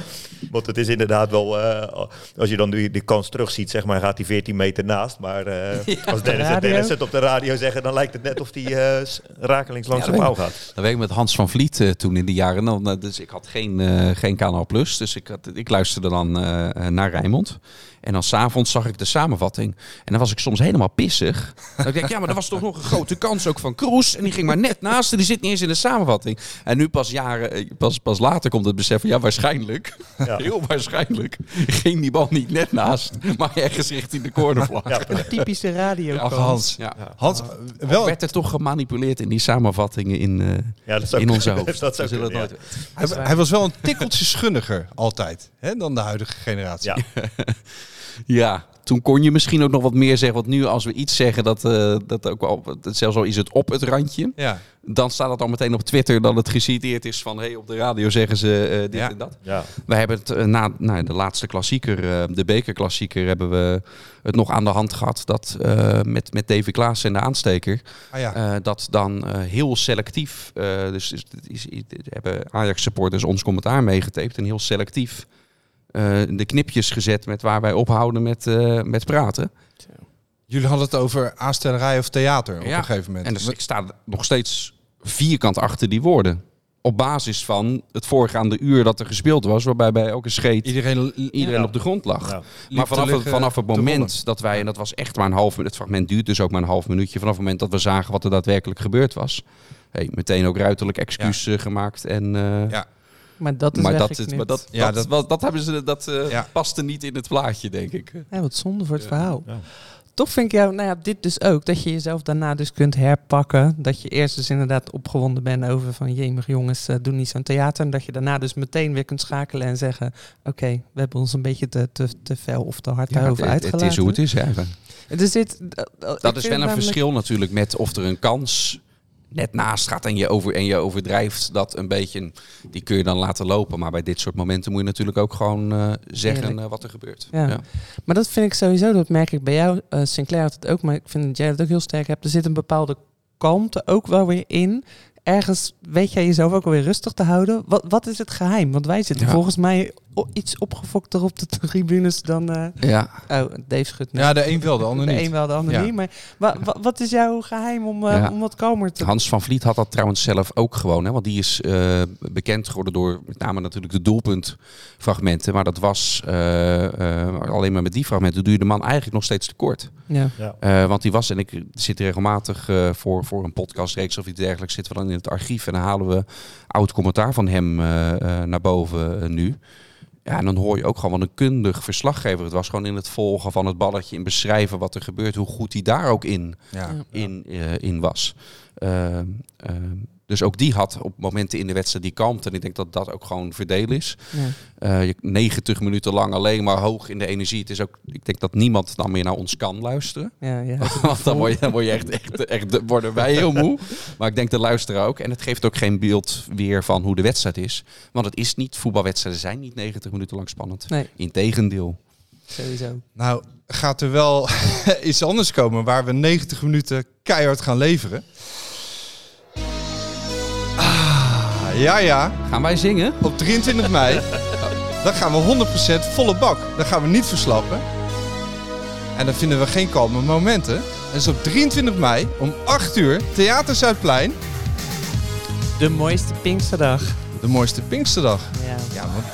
Want het is inderdaad wel, eh, als je dan die, die kans terugziet, zeg maar, gaat hij 14 meter naast. Maar eh, als Dennis het op de radio zeggen, dan lijkt het net of die eh, s- rakelings langs Ja, de dat pauw weet gaat. Dan werk ik met Hans van Vliet eh, toen in de jaren. Dan, eh, dus ik had geen, eh, geen Kanaal Plus. Dus ik, had, ik luisterde dan eh, eh, naar Rijnmond. En dan s'avonds zag ik de samenvatting. En dan was ik soms helemaal pissig. Dan denk ik, ja, maar er was toch nog een grote kans ook van Kroes. En die ging maar net naast en die zit niet eens in de samenvatting. En nu pas jaren, eh, pas, pas later komt het besef van, ja, waarschijnlijk. Ja. Heel waarschijnlijk ging die bal niet net naast. Maar ergens richting de cornervlag. Ja, Een typische radio. Ach, Hans. Ja. Hans, Wel werd er toch gemanipuleerd in die samenvattingen in, eh, ja, dat zou in onze hoofd. dat zou We zullen kunnen, het ja. nooit hij was wel een tikkeltje schunniger altijd hè, dan de huidige generatie. Ja. Toen kon je misschien ook nog wat meer zeggen. Want nu als we iets zeggen, dat, eh, dat ook al, zelfs al is het op het randje. Ja. Dan staat het al meteen op Twitter dat het geciteerd is van... hey, op de radio zeggen ze eh, dit Ja. en dat. Ja. We hebben het eh, na nou, de laatste klassieker, eh, de bekerklassieker... hebben we het nog aan de hand gehad dat eh, met, met Davy Klaas en de aansteker... Ah, ja. eh, dat dan eh, heel selectief... eh, dus, dus is, het hebben Ajax-supporters ons commentaar meegetaped... en heel selectief de knipjes gezet met waar wij ophouden met, eh, met praten. Jullie hadden het over aanstellerij of theater op Ja. een gegeven moment. En dus ik sta nog steeds vierkant achter die woorden. Op basis van het voorgaande uur dat er gespeeld was, waarbij bij elke scheet Iedereen, iedereen Ja. op de grond lag. Ja. Maar vanaf, het, vanaf het moment dat wij, en dat was echt maar een half minuut, het fragment duurt dus ook maar een half minuutje, vanaf het moment dat we zagen wat er daadwerkelijk gebeurd was, hey, meteen ook ruiterlijk excuus eh, gemaakt. En, eh, Ja. Maar dat is maar, dat, is, maar dat, Ja, dat, dat- dat, dat hebben ze, dat eh, Ja. paste niet in het plaatje, denk ik. Ja, wat zonde voor het Ja. verhaal. Ja. Toch vind ik jou, nou ja, dit dus ook, dat je jezelf daarna dus kunt herpakken. Dat je eerst dus inderdaad opgewonden bent over van, jemig jongens, eh, doe niet zo'n theater. En dat je daarna dus meteen weer kunt schakelen en zeggen, oké, we hebben ons een beetje te, te, te fel of te hard Ja, daarover het, uitgelaten. het is hoe het is. Ja. Er zit, Dat is wel een verschil natuurlijk met of er een kans net naast gaat en je, over, en je overdrijft dat een beetje. Die kun je dan laten lopen. Maar bij dit soort momenten moet je natuurlijk ook gewoon eh, zeggen eh, wat er gebeurt. Ja. Maar dat vind ik sowieso, dat merk ik bij jou. eh, Sinclair had het ook, maar ik vind dat jij dat ook heel sterk hebt. Er zit een bepaalde kalmte ook wel weer in. Ergens weet jij jezelf ook alweer rustig te houden. Wat, wat is het geheim? Want wij zitten Ja. volgens mij iets opgefokter op de tribunes dan... eh, ja. oh, Dave schudt. Ja, de een wel, de ander de niet. een wel, de ander Ja. niet. Maar wa- wa- wat is jouw geheim om, eh, Ja. om wat kalmer te... Hans van Vliet had dat trouwens zelf ook gewoon. Hè, want die is eh, bekend geworden door met name natuurlijk de doelpuntfragmenten. Maar dat was eh, eh, alleen maar met die fragmenten doe je de man eigenlijk nog steeds tekort. Ja. Ja. Eh, want die was, en ik zit regelmatig eh, voor, voor een podcastreeks of iets dergelijks, zitten we dan in het archief en dan halen we oud commentaar van hem eh, eh, naar boven nu. Ja, en dan hoor je ook gewoon wat een kundig verslaggever. Het was gewoon in het volgen van het balletje, in beschrijven wat er gebeurt, hoe goed hij daar ook in, Ja. In, eh, in was. Ehm, ehm, dus ook die had op momenten in de wedstrijd die kalmte. En ik denk dat dat ook gewoon verdeel is. Ja. Eh, je 90 minuten lang alleen maar hoog in de energie. Het is ook, ik denk dat niemand dan meer naar ons kan luisteren. Ja, ja. Want dan word je, dan word je echt, echt, echt, worden wij heel moe. Maar ik denk de luisteraar ook. En het geeft ook geen beeld weer van hoe de wedstrijd is. Want het is niet, voetbalwedstrijden zijn niet 90 minuten lang spannend. Nee, Integendeel. sowieso. Nou, gaat er wel iets anders komen waar we 90 minuten keihard gaan leveren. Ja, ja. Gaan wij zingen? Op 23 mei. Dan gaan we 100% volle bak. Dan gaan we niet verslappen. En dan vinden we geen kalme momenten. Dus op 23 mei om 8 uur, Theater Zuidplein. De mooiste Pinksterdag. De mooiste Pinksterdag. Ja. Ja, want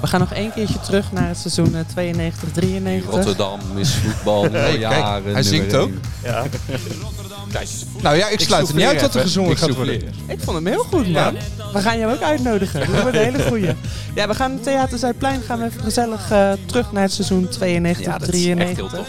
We gaan nog één keertje terug naar het seizoen eh, 92, 93. Rotterdam is voetbal jaren. hij zingt ook. één. Nou ja, ik sluit er niet uit dat er gezongen gaat worden. Ik vond hem heel goed, man. We gaan jou ook uitnodigen. Dat wordt een hele goeie. Ja, we gaan het Theater Zuidplein gaan we even gezellig eh, terug naar het seizoen 92, Ja, dat is echt 93. heel tof.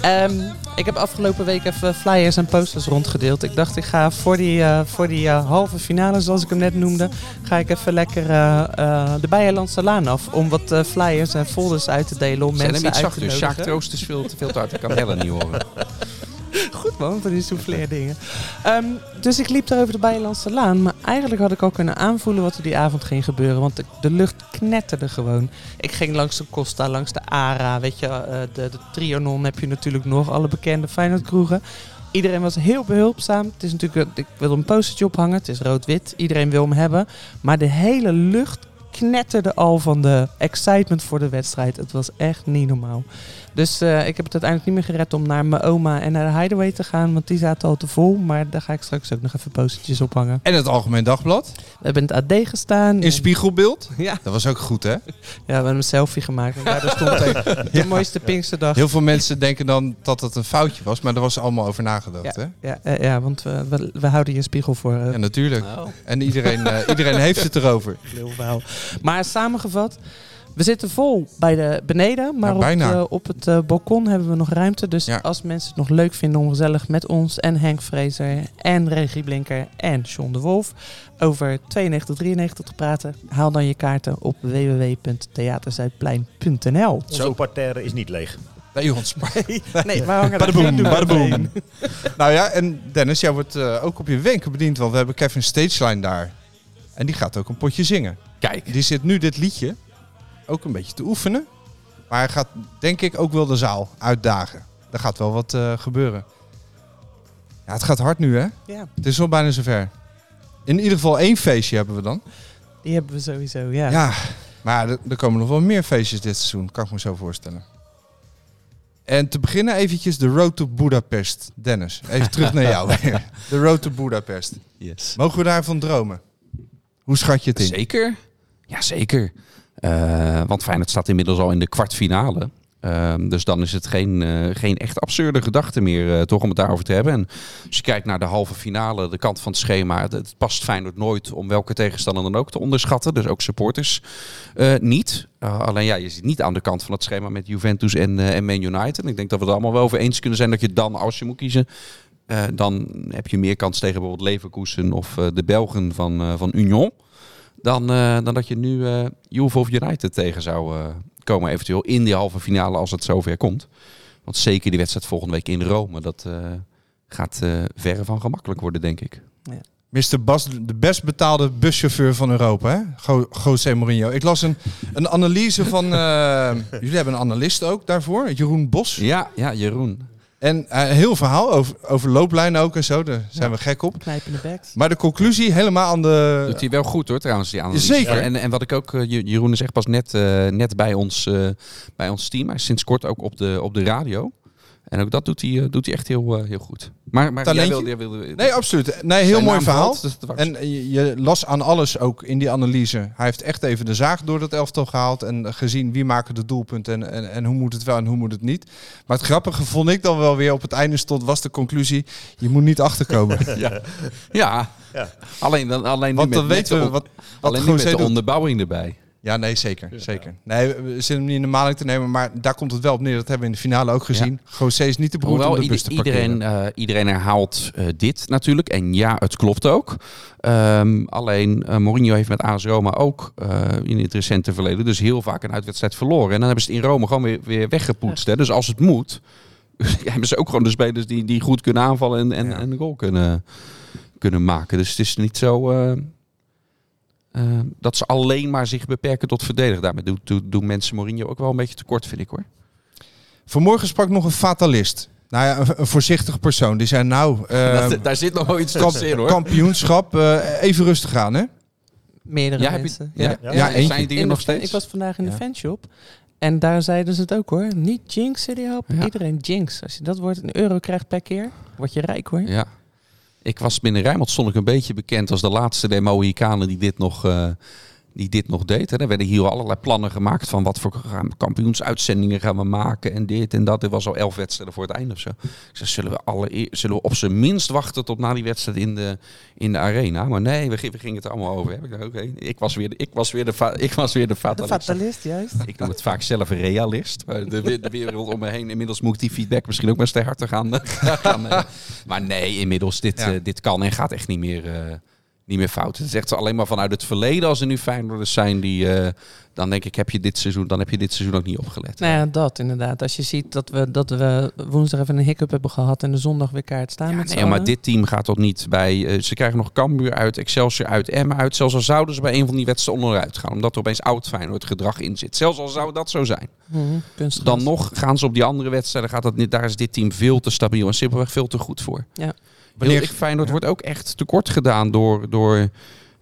Ehm, ik heb afgelopen week even flyers en posters rondgedeeld. Ik dacht, ik ga voor die, eh, voor die eh, halve finale, zoals ik hem net noemde, ga ik even lekker eh, eh, de Bijenlandse Laan af. Om wat eh, flyers en folders uit te delen om Zijn hem mensen iets uit te zachter. Sjaak nodigen. Troost is veel te veel te hard. Ik kan Helen niet horen. Goed man, van die souffleer dingen. Ehm, dus ik liep daar over de Bijenlandse Laan. Maar eigenlijk had ik al kunnen aanvoelen wat er die avond ging gebeuren. Want de, lucht knetterde gewoon. Ik ging langs de Costa, langs de Ara. Weet je, eh, de, de Trianon heb je natuurlijk nog. Alle bekende Feyenoord kroegen. Iedereen was heel behulpzaam. Het is natuurlijk, een- ik wil een postertje ophangen. Het is rood-wit. Iedereen wil hem hebben. Maar de hele lucht knetterde al van de excitement voor de wedstrijd. Het was echt niet normaal. Dus eh, ik heb het uiteindelijk niet meer gered om naar mijn oma en naar de Hideaway te gaan. Want die zaten al te vol. Maar daar ga ik straks ook nog even postertjes op hangen. En het Algemeen Dagblad. We hebben in het AD gestaan. In en- spiegelbeeld. Ja, Dat was ook goed, hè? ja, we hebben een selfie gemaakt. En daardoor stond de mooiste Pinksterdag. Heel veel mensen denken dan dat het een foutje was, maar er was allemaal over nagedacht, Ja, hè? ja, eh, ja, want we, we, we houden je spiegel voor eh, Ja, natuurlijk. Oh. En iedereen, eh, iedereen heeft het erover. heel verhaal. Maar samengevat, we zitten vol bij de beneden, maar Ja, op, bijna. het, eh, op het eh, balkon hebben we nog ruimte. Dus Ja. als mensen het nog leuk vinden om gezellig met ons en Henk Vrezer en Regie Blinker en John de Wolf over 92, 93 te praten, haal dan je kaarten op www.theaterzuidplein.nl. Zo parterre is niet leeg. Nee, ontspan. Nee, we hangen Badaboom, daar badaboom. Nou ja, en Dennis, jij wordt eh, ook op je wenken bediend, want we hebben Kevin Stageline daar. En die gaat ook een potje zingen. Kijk. Die zit nu dit liedje ook een beetje te oefenen. Maar hij gaat denk ik ook wel de zaal uitdagen. Er gaat wel wat eh, gebeuren. Ja, het gaat hard nu hè. Ja, Het is al bijna zover. In ieder geval één feestje hebben we dan. die hebben we sowieso, ja. Ja, maar er, er komen nog wel meer feestjes dit seizoen, kan ik me zo voorstellen. En te beginnen eventjes de Road to Budapest. Dennis, even terug naar jou weer. De Road to Budapest. Yes. Mogen we daarvan dromen? Hoe schat je het in? Zeker. Ja, zeker. Eh, want Feyenoord staat inmiddels al in de kwartfinale. Ehm, dus dan is het geen, eh, geen echt absurde gedachte meer eh, toch om het daarover te hebben. En als je kijkt naar de halve finale, de kant van het schema, het, past Feyenoord nooit om welke tegenstander dan ook te onderschatten. Dus ook supporters niet. Alleen ja, je zit niet aan de kant van het schema met Juventus en, en Man United. Ik denk dat we het allemaal wel over eens kunnen zijn dat je dan, als je moet kiezen, dan heb je meer kans tegen bijvoorbeeld Leverkusen of de Belgen van, van Union. Dan, eh, dan dat je nu eh Juve of United tegen zou eh, komen eventueel in die halve finale als het zover komt. Want zeker die wedstrijd volgende week in Rome, dat eh, gaat eh, verre van gemakkelijk worden, denk ik. Mr. Bas, de best betaalde buschauffeur van Europa, hè? Go- José Mourinho. Ik las een, een analyse van... jullie hebben een analist ook daarvoor, Jeroen Bos. Ja, ja Jeroen. En een heel verhaal over, over looplijnen ook en zo. Daar zijn we gek op. Maar de conclusie helemaal aan de... Doet hij wel goed hoor, trouwens, die analyse. Zeker. En, en wat ik ook, eh, Je- Jeroen is echt pas net, eh, net bij, ons, eh, bij ons team. Hij is sinds kort ook op de, op de radio. En ook dat doet hij, eh, doet hij echt heel, eh, heel goed. Maar, maar jij wilde, jij wilde, Nee, absoluut. Nee, heel mooi verhaal. valt, dus En je, je las aan alles ook in die analyse. Hij heeft echt even de zaag door dat elftal gehaald. En gezien wie maken de doelpunten en, en, en hoe moet het wel en hoe moet het niet. Maar het grappige vond ik dan wel weer op het einde stond, was de conclusie. Je moet niet achterkomen. Ja, ja. Ja. alleen, dan, alleen Want dan met, weten met we de, wat, wat alleen nu met de onderbouwing erbij. Ja, nee, zeker. zeker. Nee, we- zitten hem niet in de maling te nemen. Maar daar komt het wel op neer. Dat hebben we in de finale ook gezien. José is niet de broer om de bus te parkeren. iedereen, eh, iedereen herhaalt eh, dit natuurlijk. En ja, het klopt ook. Ehm, alleen eh, Mourinho heeft met AS Roma ook eh, in het recente verleden dus heel vaak een uitwedstrijd verloren. En dan hebben ze het in Rome gewoon weer, weer weggepoetst. Hè? Dus als het moet, hebben ze ook gewoon de spelers die, die goed kunnen aanvallen en, en, Ja. en een goal kunnen, kunnen maken. Dus het is niet zo eh, eh, dat ze alleen maar zich beperken tot verdedigen. Daarmee doen, doen, doen mensen Mourinho ook wel een beetje tekort, vind ik hoor. Vanmorgen sprak nog een fatalist. Nou ja, een, een voorzichtig persoon. Die zei nou, eh, daar zit nog wel iets kamp- in hoor. kampioenschap, eh, even rustig aan hè. Meerdere Ja, heb je- mensen. ja, Ja. Ja, eentje. zijn die er nog steeds? Ik was vandaag in de fanshop. En daar zeiden ze het ook hoor. Niet jinx, City Hop. Ja. Iedereen jinx. Als je dat woord een euro krijgt per keer, word je rijk hoor. Ja. Ik was binnen Rijnmond stond een beetje bekend als de laatste der Mohikanen die dit nog, eh, die dit nog deed. Hè. Er werden hier allerlei plannen gemaakt van wat voor kampioensuitzendingen gaan we maken en dit en dat. Er was al elf wedstrijden voor het einde of zo. Ik zei, zullen we, alle, zullen we op zijn minst wachten tot na die wedstrijd in de, in de arena? Maar nee, we, gi- we gingen het er allemaal over. hebben. Ik dacht, oké, ik was weer de, ik was weer de, ik was weer de De fatalist. fatalist, juist. Ik noem het vaak zelf een realist. Maar de, we- de wereld om me heen. Inmiddels moet ik die feedback misschien ook maar eens te harte gaan. gaan eh. maar nee, inmiddels, dit, Ja. eh, dit kan en gaat echt niet meer, eh, niet meer fout. Het is echt alleen maar vanuit het verleden. Als er nu Feyenoorders zijn die... eh, dan denk ik, heb je dit seizoen, dan heb je dit seizoen ook niet opgelet. Nou ja, dat inderdaad. Als je ziet dat we, dat we woensdag even een hiccup hebben gehad en de zondag weer kaart staan Ja, met nee, maar dit team gaat toch niet bij... eh, ze krijgen nog Cambuur uit, Excelsior uit, Emmen uit. Zelfs al zouden ze bij een van die wedstrijden onderuit gaan. Omdat er opeens oud Feyenoord gedrag in zit. Zelfs al zou dat zo zijn. Mhm. Dan nog gaan ze op die andere wedstrijden. Gaat dat niet, daar is dit team veel te stabiel en simpelweg veel te goed voor. Ja. Wanneer ik Feyenoord wordt ook echt tekort gedaan door, door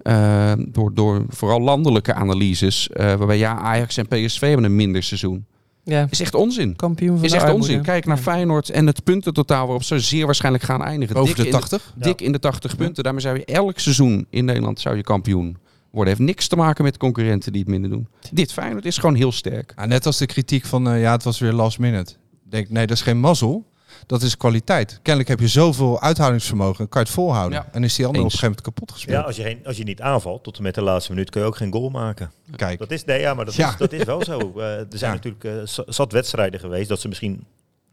eh, door, door vooral landelijke analyses, eh, waarbij ja, Ajax en PSV hebben een minder seizoen. Ja, Is echt onzin. kampioen van Is de echt armoede. onzin. Kijk naar Ja. Feyenoord en het puntentotaal waarop ze zeer waarschijnlijk gaan eindigen. Over Dik de in 80? dik in de 80 punten. Daarmee zou je elk seizoen in Nederland zou je kampioen worden. Heeft niks te maken met concurrenten die het minder doen. Dit Feyenoord is gewoon heel sterk. Ja, net als de kritiek van, eh, ja, het was weer last minute. Ik denk, nee, dat is geen mazzel. Dat is kwaliteit. Kennelijk heb je zoveel uithoudingsvermogen, kan je het volhouden. Ja. En is die ander op een gegeven moment kapot gespeeld. Ja, als je, geen, als je niet aanvalt tot en met de laatste minuut kun je ook geen goal maken. Kijk, Dat is, nee, ja, maar dat, Ja. is, dat is wel zo. Eh, er zijn Ja. natuurlijk eh, za- zat wedstrijden geweest dat ze misschien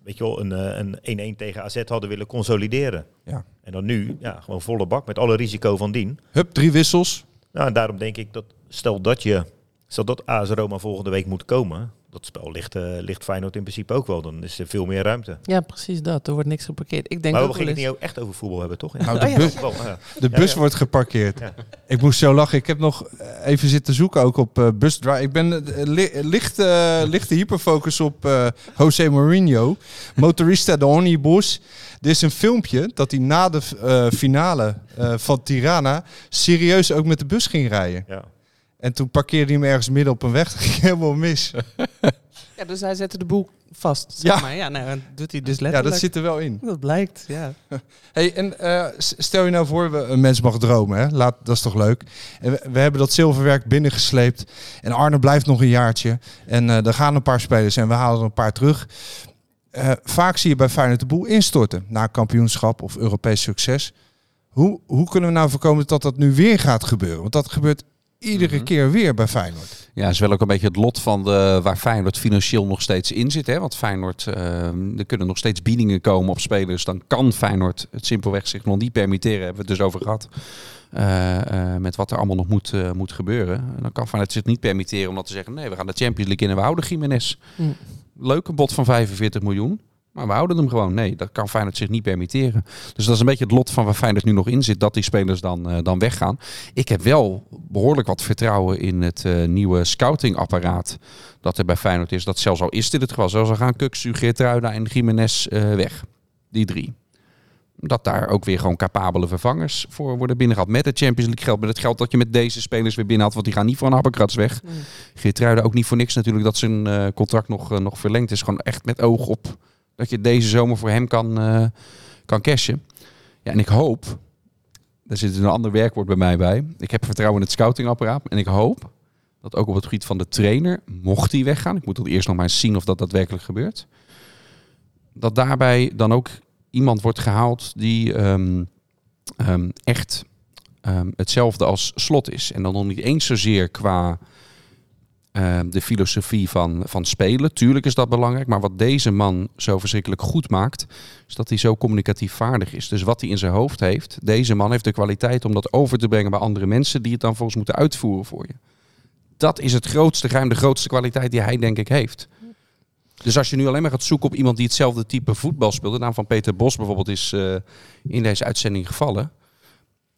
weet je wel, een, eh, een 1-1 tegen AZ hadden willen consolideren. Ja. En dan nu, ja, gewoon volle bak met alle risico van dien. hup, drie wissels. Nou, en daarom denk ik dat, stel dat je, stel dat AS Roma volgende week moet komen, dat spel ligt, eh, ligt Feyenoord in principe ook wel. Dan is er veel meer ruimte. Ja, precies dat. Er wordt niks geparkeerd. Ik denk maar we gingen het niet ook echt over voetbal hebben, toch? Nou, de Oh ja, bus- ja. De Ja, bus ja. wordt geparkeerd. Ja. Ik moest zo lachen. Ik heb nog eh, even zitten zoeken ook op eh busdrive. Ik ben li licht, eh, lichte hyperfocus op eh, Jose Mourinho. Motorista de Omnibus. Dit is een filmpje dat hij na de eh, finale eh, van Tirana serieus ook met de bus ging rijden. Ja. En toen parkeerde hij hem ergens midden op een weg. Dat ging helemaal mis. Ja, dus hij zette de boel vast. Zeg Ja. Maar ja, nou, dat doet hij dus Ja, letterlijk. dat zit er wel in. Dat blijkt, ja. Hey, en eh, stel je nou voor, we, een mens mag dromen, hè? Laat, dat is toch leuk? En we, we hebben dat zilverwerk binnengesleept. En Arne blijft nog een jaartje. En eh er gaan een paar spelers en we halen er een paar terug. Eh, vaak zie je bij Feyenoord de boel instorten. Na kampioenschap of Europees succes. Hoe, hoe kunnen we nou voorkomen dat dat nu weer gaat gebeuren? Want dat gebeurt iedere keer weer bij Feyenoord. Ja, is wel ook een beetje het lot van de, waar Feyenoord financieel nog steeds in zit. Hè? Want Feyenoord, eh, er kunnen nog steeds biedingen komen op spelers. Dan kan Feyenoord het simpelweg zich nog niet permitteren. Hebben we het dus over gehad. Eh, eh, met wat er allemaal nog moet, eh, moet gebeuren. En dan kan Feyenoord zich niet permitteren om dat te zeggen. Nee, we gaan de Champions League in en we houden Jiménez. Hm. Leuke bod van 45 miljoen. Maar we houden hem gewoon. Nee, dat kan Feyenoord zich niet permitteren. Dus dat is een beetje het lot van waar Feyenoord nu nog in zit. Dat die spelers dan, eh, dan weggaan. Ik heb wel behoorlijk wat vertrouwen in het eh, nieuwe scoutingapparaat. Dat er bij Feyenoord is. Dat zelfs al is dit het geval. Zelfs al gaan Kuksu, Geertruida en Jiménez eh, weg. Die drie. Dat daar ook weer gewoon capabele vervangers voor worden binnengehaald. Met het Champions League geld. Met het geld dat je met deze spelers weer binnenhaalt. Want die gaan niet voor een happenkrats weg. Mm. Geertruida ook niet voor niks natuurlijk dat zijn contract nog, nog verlengd is. Gewoon echt met oog op dat je deze zomer voor hem kan, eh, kan cashen. Ja, en ik hoop, daar zit een ander werkwoord bij mij bij. Ik heb vertrouwen in het scoutingapparaat. En ik hoop dat ook op het gebied van de trainer, mocht hij weggaan. Ik moet dat eerst nog maar eens zien of dat daadwerkelijk gebeurt. Dat daarbij dan ook iemand wordt gehaald die ehm, ehm, echt ehm, hetzelfde als slot is. En dan nog niet eens zozeer qua ehm, de filosofie van, van spelen. Tuurlijk is dat belangrijk. Maar wat deze man zo verschrikkelijk goed maakt, is dat hij zo communicatief vaardig is. Dus wat hij in zijn hoofd heeft, deze man heeft de kwaliteit om dat over te brengen bij andere mensen die het dan volgens moeten uitvoeren voor je. Dat is het grootste geheim, de grootste kwaliteit die hij denk ik heeft. Dus als je nu alleen maar gaat zoeken op iemand die hetzelfde type voetbal speelt, de naam van Peter Bos bijvoorbeeld is eh, in deze uitzending gevallen.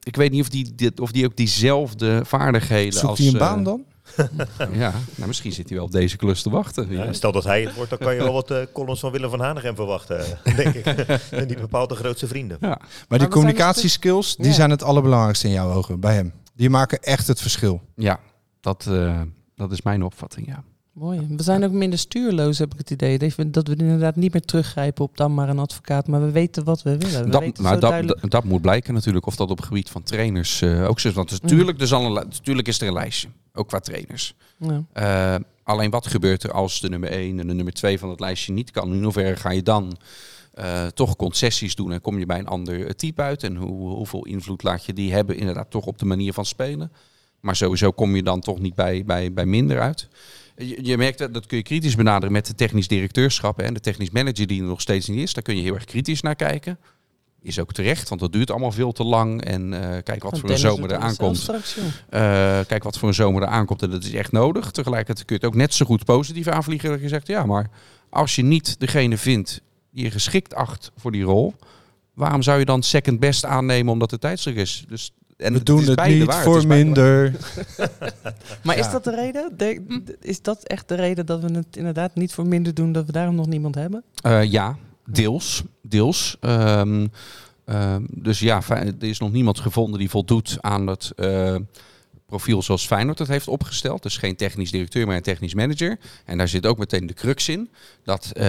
Ik weet niet of die, dit, of die ook diezelfde vaardigheden Zoekt als... hij een eh, baan dan? Ja, nou misschien zit hij wel op deze klus te wachten. Ja, stel dat hij het wordt, dan kan je wel wat eh, columns van Willem van Hanegem verwachten, denk ik. en niet bepaald de grootste vrienden. Ja. Maar die zijn communicatieskills, die Ja. zijn het allerbelangrijkste in jouw ogen, bij hem. Die maken echt het verschil. Ja, dat, eh, dat is mijn opvatting, ja. Mooi. We zijn ook minder stuurloos, heb ik het idee. Dat we, inderdaad niet meer teruggrijpen op dan maar een advocaat. Maar we weten wat we willen. We Dat, zo dat, duidelijk- dat, moet blijken natuurlijk of dat op het gebied van trainers eh, ook zo is. Want dus natuurlijk, een, li- natuurlijk is er een lijstje, ook qua trainers. Ja. Eh, alleen wat gebeurt er als de nummer 1 en de nummer 2 van het lijstje niet kan? In hoeverre ga je dan eh, toch concessies doen en kom je bij een ander type uit? En hoe, hoeveel invloed laat je die hebben inderdaad toch op de manier van spelen? Maar sowieso kom je dan toch niet bij, bij, bij minder uit. Je, je merkt dat, dat kun je kritisch benaderen met de technisch directeurschap en de technisch manager die er nog steeds niet is. Daar kun je heel erg kritisch naar kijken. Is ook terecht, want dat duurt allemaal veel te lang. En eh, kijk wat voor een zomer er aankomt. straks. Eh, kijk wat voor een zomer er aankomt en dat is echt nodig. Tegelijkertijd kun je het ook net zo goed positief aanvliegen dat je zegt, ja, maar als je niet degene vindt die je geschikt acht voor die rol, waarom zou je dan second best aannemen omdat het tijdsdruk is? Dus, en We doen is het niet waar. voor minder. Maar is dat de reden? De- is dat echt de reden dat we het inderdaad niet voor minder doen, dat we daarom nog niemand hebben? Eh, ja, deels. deels. Ehm, ehm, dus ja, er is nog niemand gevonden die voldoet aan het eh, profiel zoals Feyenoord het heeft opgesteld. Dus geen technisch directeur, maar een technisch manager. En daar zit ook meteen de crux in. Dat eh,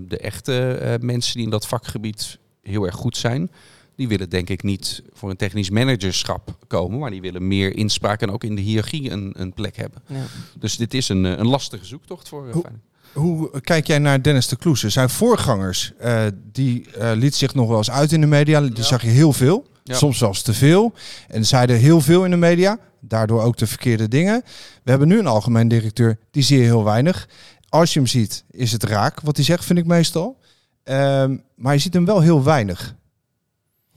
de echte eh, mensen die in dat vakgebied heel erg goed zijn... die willen denk ik niet voor een technisch managerschap komen... maar die willen meer inspraak en ook in de hiërarchie een, een plek hebben. Ja. Dus dit is een, eh, een lastige zoektocht voor eh, Hoe-. Hoe kijk jij naar Dennis de Kloese? Zijn voorgangers, eh, die eh, liet zich nog wel eens uit in de media. Die zag je heel veel, Ja. soms zelfs te veel. En zeiden heel veel in de media, daardoor ook de verkeerde dingen. We hebben nu een algemeen directeur, die zie je heel weinig. Als je hem ziet, is het raak, wat hij zegt, vind ik meestal. Ehm, maar je ziet hem wel heel weinig.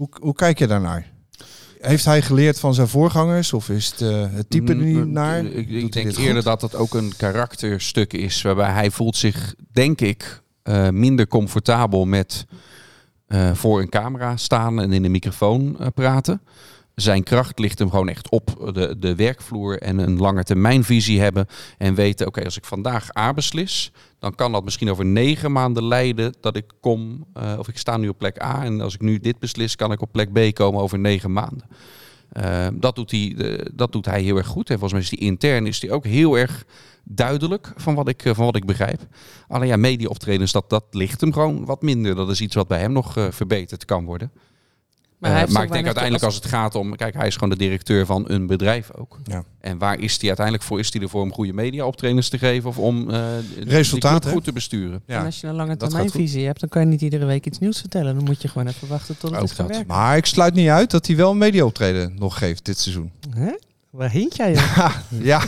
Hoe, hoe kijk je daarnaar? Heeft hij geleerd van zijn voorgangers? Of is het eh, het type er niet Mm, naar? Ik, denk eerder goed? dat het ook een karakterstuk is. Waarbij hij voelt zich, denk ik, eh, minder comfortabel met eh, voor een camera staan en in de microfoon praten. Zijn kracht ligt hem gewoon echt op de, de werkvloer en een lange termijnvisie hebben. En weten, oké, als ik vandaag A beslis, dan kan dat misschien over negen maanden leiden dat ik kom, eh, of ik sta nu op plek A. En als ik nu dit beslis, kan ik op plek B komen over negen maanden. Eh, dat, doet hij, eh, dat doet hij heel erg goed. En volgens mij is die intern is die ook heel erg duidelijk van wat ik, van wat ik begrijp. Alleen ja, media-optredens, dat, dat ligt hem gewoon wat minder. Dat is iets wat bij hem nog verbeterd kan worden. Maar, Eh, maar ik denk uiteindelijk als het gaat om... Kijk, hij is gewoon de directeur van een bedrijf ook. Ja. En waar is hij uiteindelijk voor? Is hij ervoor om goede media-optredens te geven? Of om eh Resultaten, goed te besturen? En als je een lange termijnvisie hebt, dan kan je niet iedere week iets nieuws vertellen. Dan moet je gewoon even wachten tot het Ook is gaan dat. werken. Maar ik sluit niet uit dat hij wel een media-optreden nog geeft dit seizoen. Hè? Waar hint jij joh? Ja,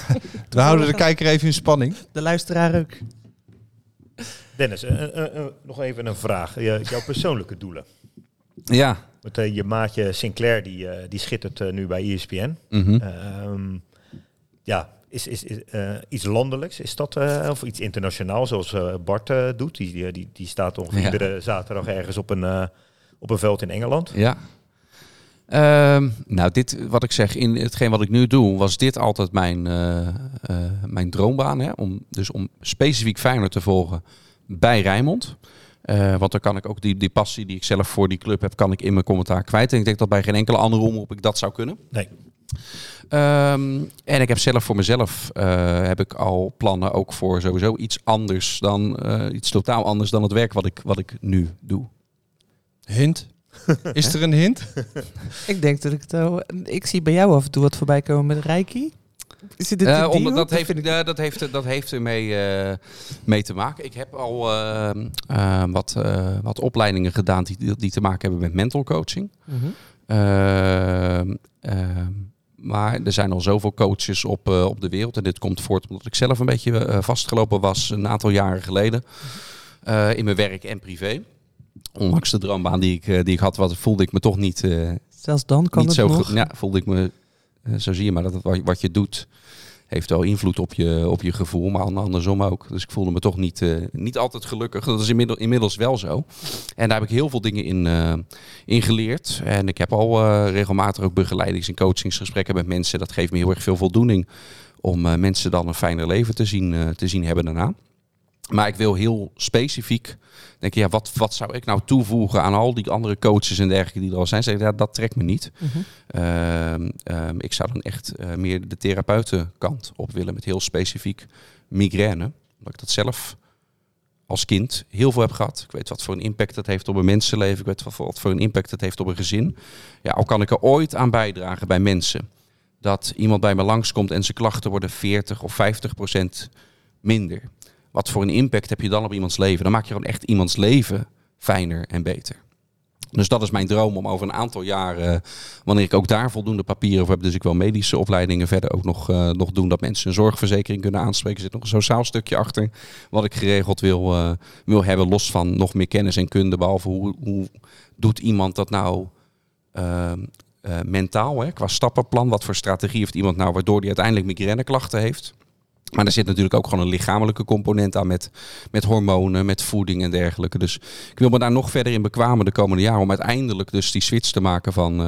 we houden de kijker even in spanning. De luisteraar ook. Dennis, eh, nog even een vraag. Jouw persoonlijke doelen. Ja. Eh, je maatje Sinclair die, eh, die schittert eh, nu bij ESPN. Mhm. Ehm, ja, is, is, is eh, iets landelijks, is dat, of iets internationaal zoals Bart doet? Die, die, die, staat ongeveer Ja. iedere zaterdag ergens op een, op een veld in Engeland. Ja. Ehm, nou, dit, wat ik zeg, in hetgeen wat ik nu doe, was dit altijd mijn, mijn droombaan. Hè? Om, dus om specifiek Feyenoord te volgen bij Rijnmond. Eh, want dan kan ik ook die, die passie die ik zelf voor die club heb, kan ik in mijn commentaar kwijt. En ik denk dat bij geen enkele andere omroep ik dat zou kunnen. Nee. Ehm, en ik heb zelf voor mezelf eh, heb ik al plannen ook voor sowieso iets anders dan eh, iets totaal anders dan het werk wat ik, wat ik nu doe. Hint. Is er een hint? Ik denk dat ik het. Ik zie bij jou af en toe wat voorbij komen met Reiki. Is dit Eh, omdat dat, Dat heeft, ik- eh, dat, heeft, dat heeft ermee eh, mee te maken. Ik heb al wat, eh, wat opleidingen gedaan die, die te maken hebben met mental coaching. Mhm. Ehm, ehm, maar er zijn al zoveel coaches op, eh, op de wereld. En dit komt voort omdat ik zelf een beetje vastgelopen was een aantal jaren geleden. eh, in mijn werk en privé. Ondanks de droombaan die ik, die ik had, was, voelde ik me toch niet, eh, Zelfs dan kan niet het zo nog. goed. Ja, voelde ik me. Eh, zo zie je maar dat wat, je doet. Heeft wel invloed op je, op je gevoel, maar an- andersom ook. Dus ik voelde me toch niet, eh, niet altijd gelukkig. Dat is inmiddels, inmiddels wel zo. En daar heb ik heel veel dingen in, in geleerd. En ik heb al regelmatig ook begeleidings- en coachingsgesprekken met mensen. Dat geeft me heel erg veel voldoening om mensen dan een fijner leven te zien, te zien hebben daarna. Maar ik wil heel specifiek denk, ja, wat, wat zou ik nou toevoegen aan al die andere coaches en dergelijke die er al zijn? Zeg, ja, dat trekt me niet. Mhm. Ehm, ehm, ik zou dan echt eh, meer de therapeutenkant op willen met heel specifiek migraine. Omdat ik dat zelf als kind heel veel heb gehad. Ik weet wat voor een impact dat heeft op een mensenleven. Ik weet wat voor, wat voor een impact dat heeft op een gezin. Ja, al kan ik er ooit aan bijdragen bij mensen. Dat iemand bij me langskomt en zijn klachten worden 40 of 50 procent minder. Wat voor een impact heb je dan op iemands leven? Dan maak je gewoon echt iemands leven fijner en beter. Dus dat is mijn droom om over een aantal jaren, wanneer ik ook daar voldoende papieren voor heb, dus ik wil medische opleidingen verder ook nog, eh, nog doen, dat mensen een zorgverzekering kunnen aanspreken. Er zit nog een sociaal stukje achter wat ik geregeld wil, eh, wil hebben, los van nog meer kennis en kunde, behalve hoe, hoe doet iemand dat nou eh, mentaal, hè, qua stappenplan, wat voor strategie heeft iemand nou waardoor hij uiteindelijk migraineklachten heeft. Maar er zit natuurlijk ook gewoon een lichamelijke component aan met, met hormonen, met voeding en dergelijke. Dus ik wil me daar nog verder in bekwamen de komende jaren om uiteindelijk dus die switch te maken van eh,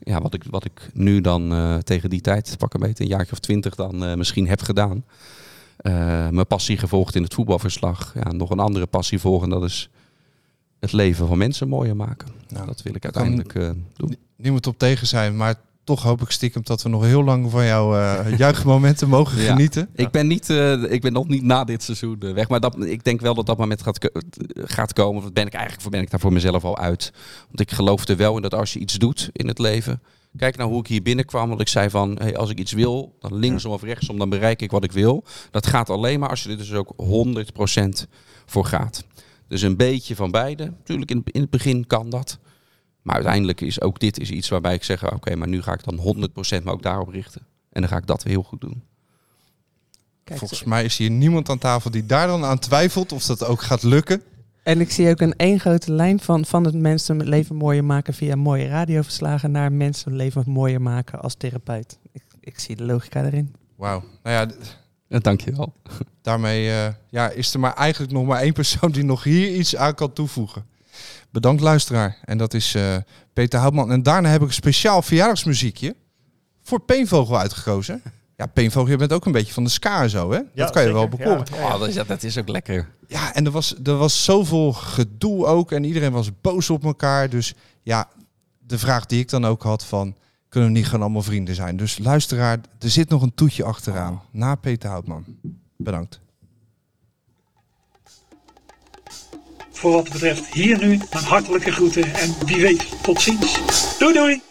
ja, wat, ik, wat ik nu dan eh, tegen die tijd, pak een beetje een jaartje of twintig dan eh, misschien heb gedaan. Mijn passie gevolgd in het voetbalverslag. Ja, nog een andere passie volgen, dat is het leven van mensen mooier maken. Nou, dat wil ik uiteindelijk doen. Niemand op tegen zijn, maar toch hoop ik stiekem dat we nog heel lang van jouw eh juichmomenten mogen Ja. genieten. Ik ben, niet, eh, ik ben nog niet na dit seizoen eh, weg. Maar dat, ik denk wel dat dat moment gaat, gaat komen. Dat ben ik eigenlijk voor ben ik daar voor mezelf al uit. Want ik geloof er wel in dat als je iets doet in het leven. Kijk nou hoe ik hier binnenkwam. Dat ik zei van hey, als ik iets wil, dan linksom of rechtsom, dan bereik ik wat ik wil. Dat gaat alleen maar als je er dus ook 100% voor gaat. Dus een beetje van beide. Natuurlijk in, in het begin kan dat. Maar uiteindelijk is ook dit is iets waarbij ik zeg, oké, maar nu ga ik dan 100% me ook daarop richten. En dan ga ik dat heel goed doen. Kijk, Volgens mij is hier niemand aan tafel die daar dan aan twijfelt of dat ook gaat lukken. En ik zie ook een één grote lijn van, van het mensenleven mooier maken via mooie radioverslagen naar mensenleven mooier maken als therapeut. Ik, ik zie de logica erin. Wauw. Nou ja, Ja, dankjewel. daarmee eh, ja, is er maar eigenlijk nog maar één persoon die nog hier iets aan kan toevoegen. Bedankt luisteraar. En dat is eh, Peter Houtman. En daarna heb ik een speciaal verjaardagsmuziekje voor Peenvogel uitgekozen. Ja, Peenvogel, je bent ook een beetje van de ska en zo, hè? dat kan je wel zeker. bekoren. Ja, ja, ja. Oh, dat, is, dat is ook lekker. Ja, en er was, er was zoveel gedoe ook. En iedereen was boos op elkaar. Dus ja, de vraag die ik dan ook had van... kunnen we niet gewoon allemaal vrienden zijn? Dus luisteraar, er zit nog een toetje achteraan. Na Peter Houtman. Bedankt. Voor wat betreft hier nu mijn hartelijke groeten en wie weet tot ziens. Doei doei!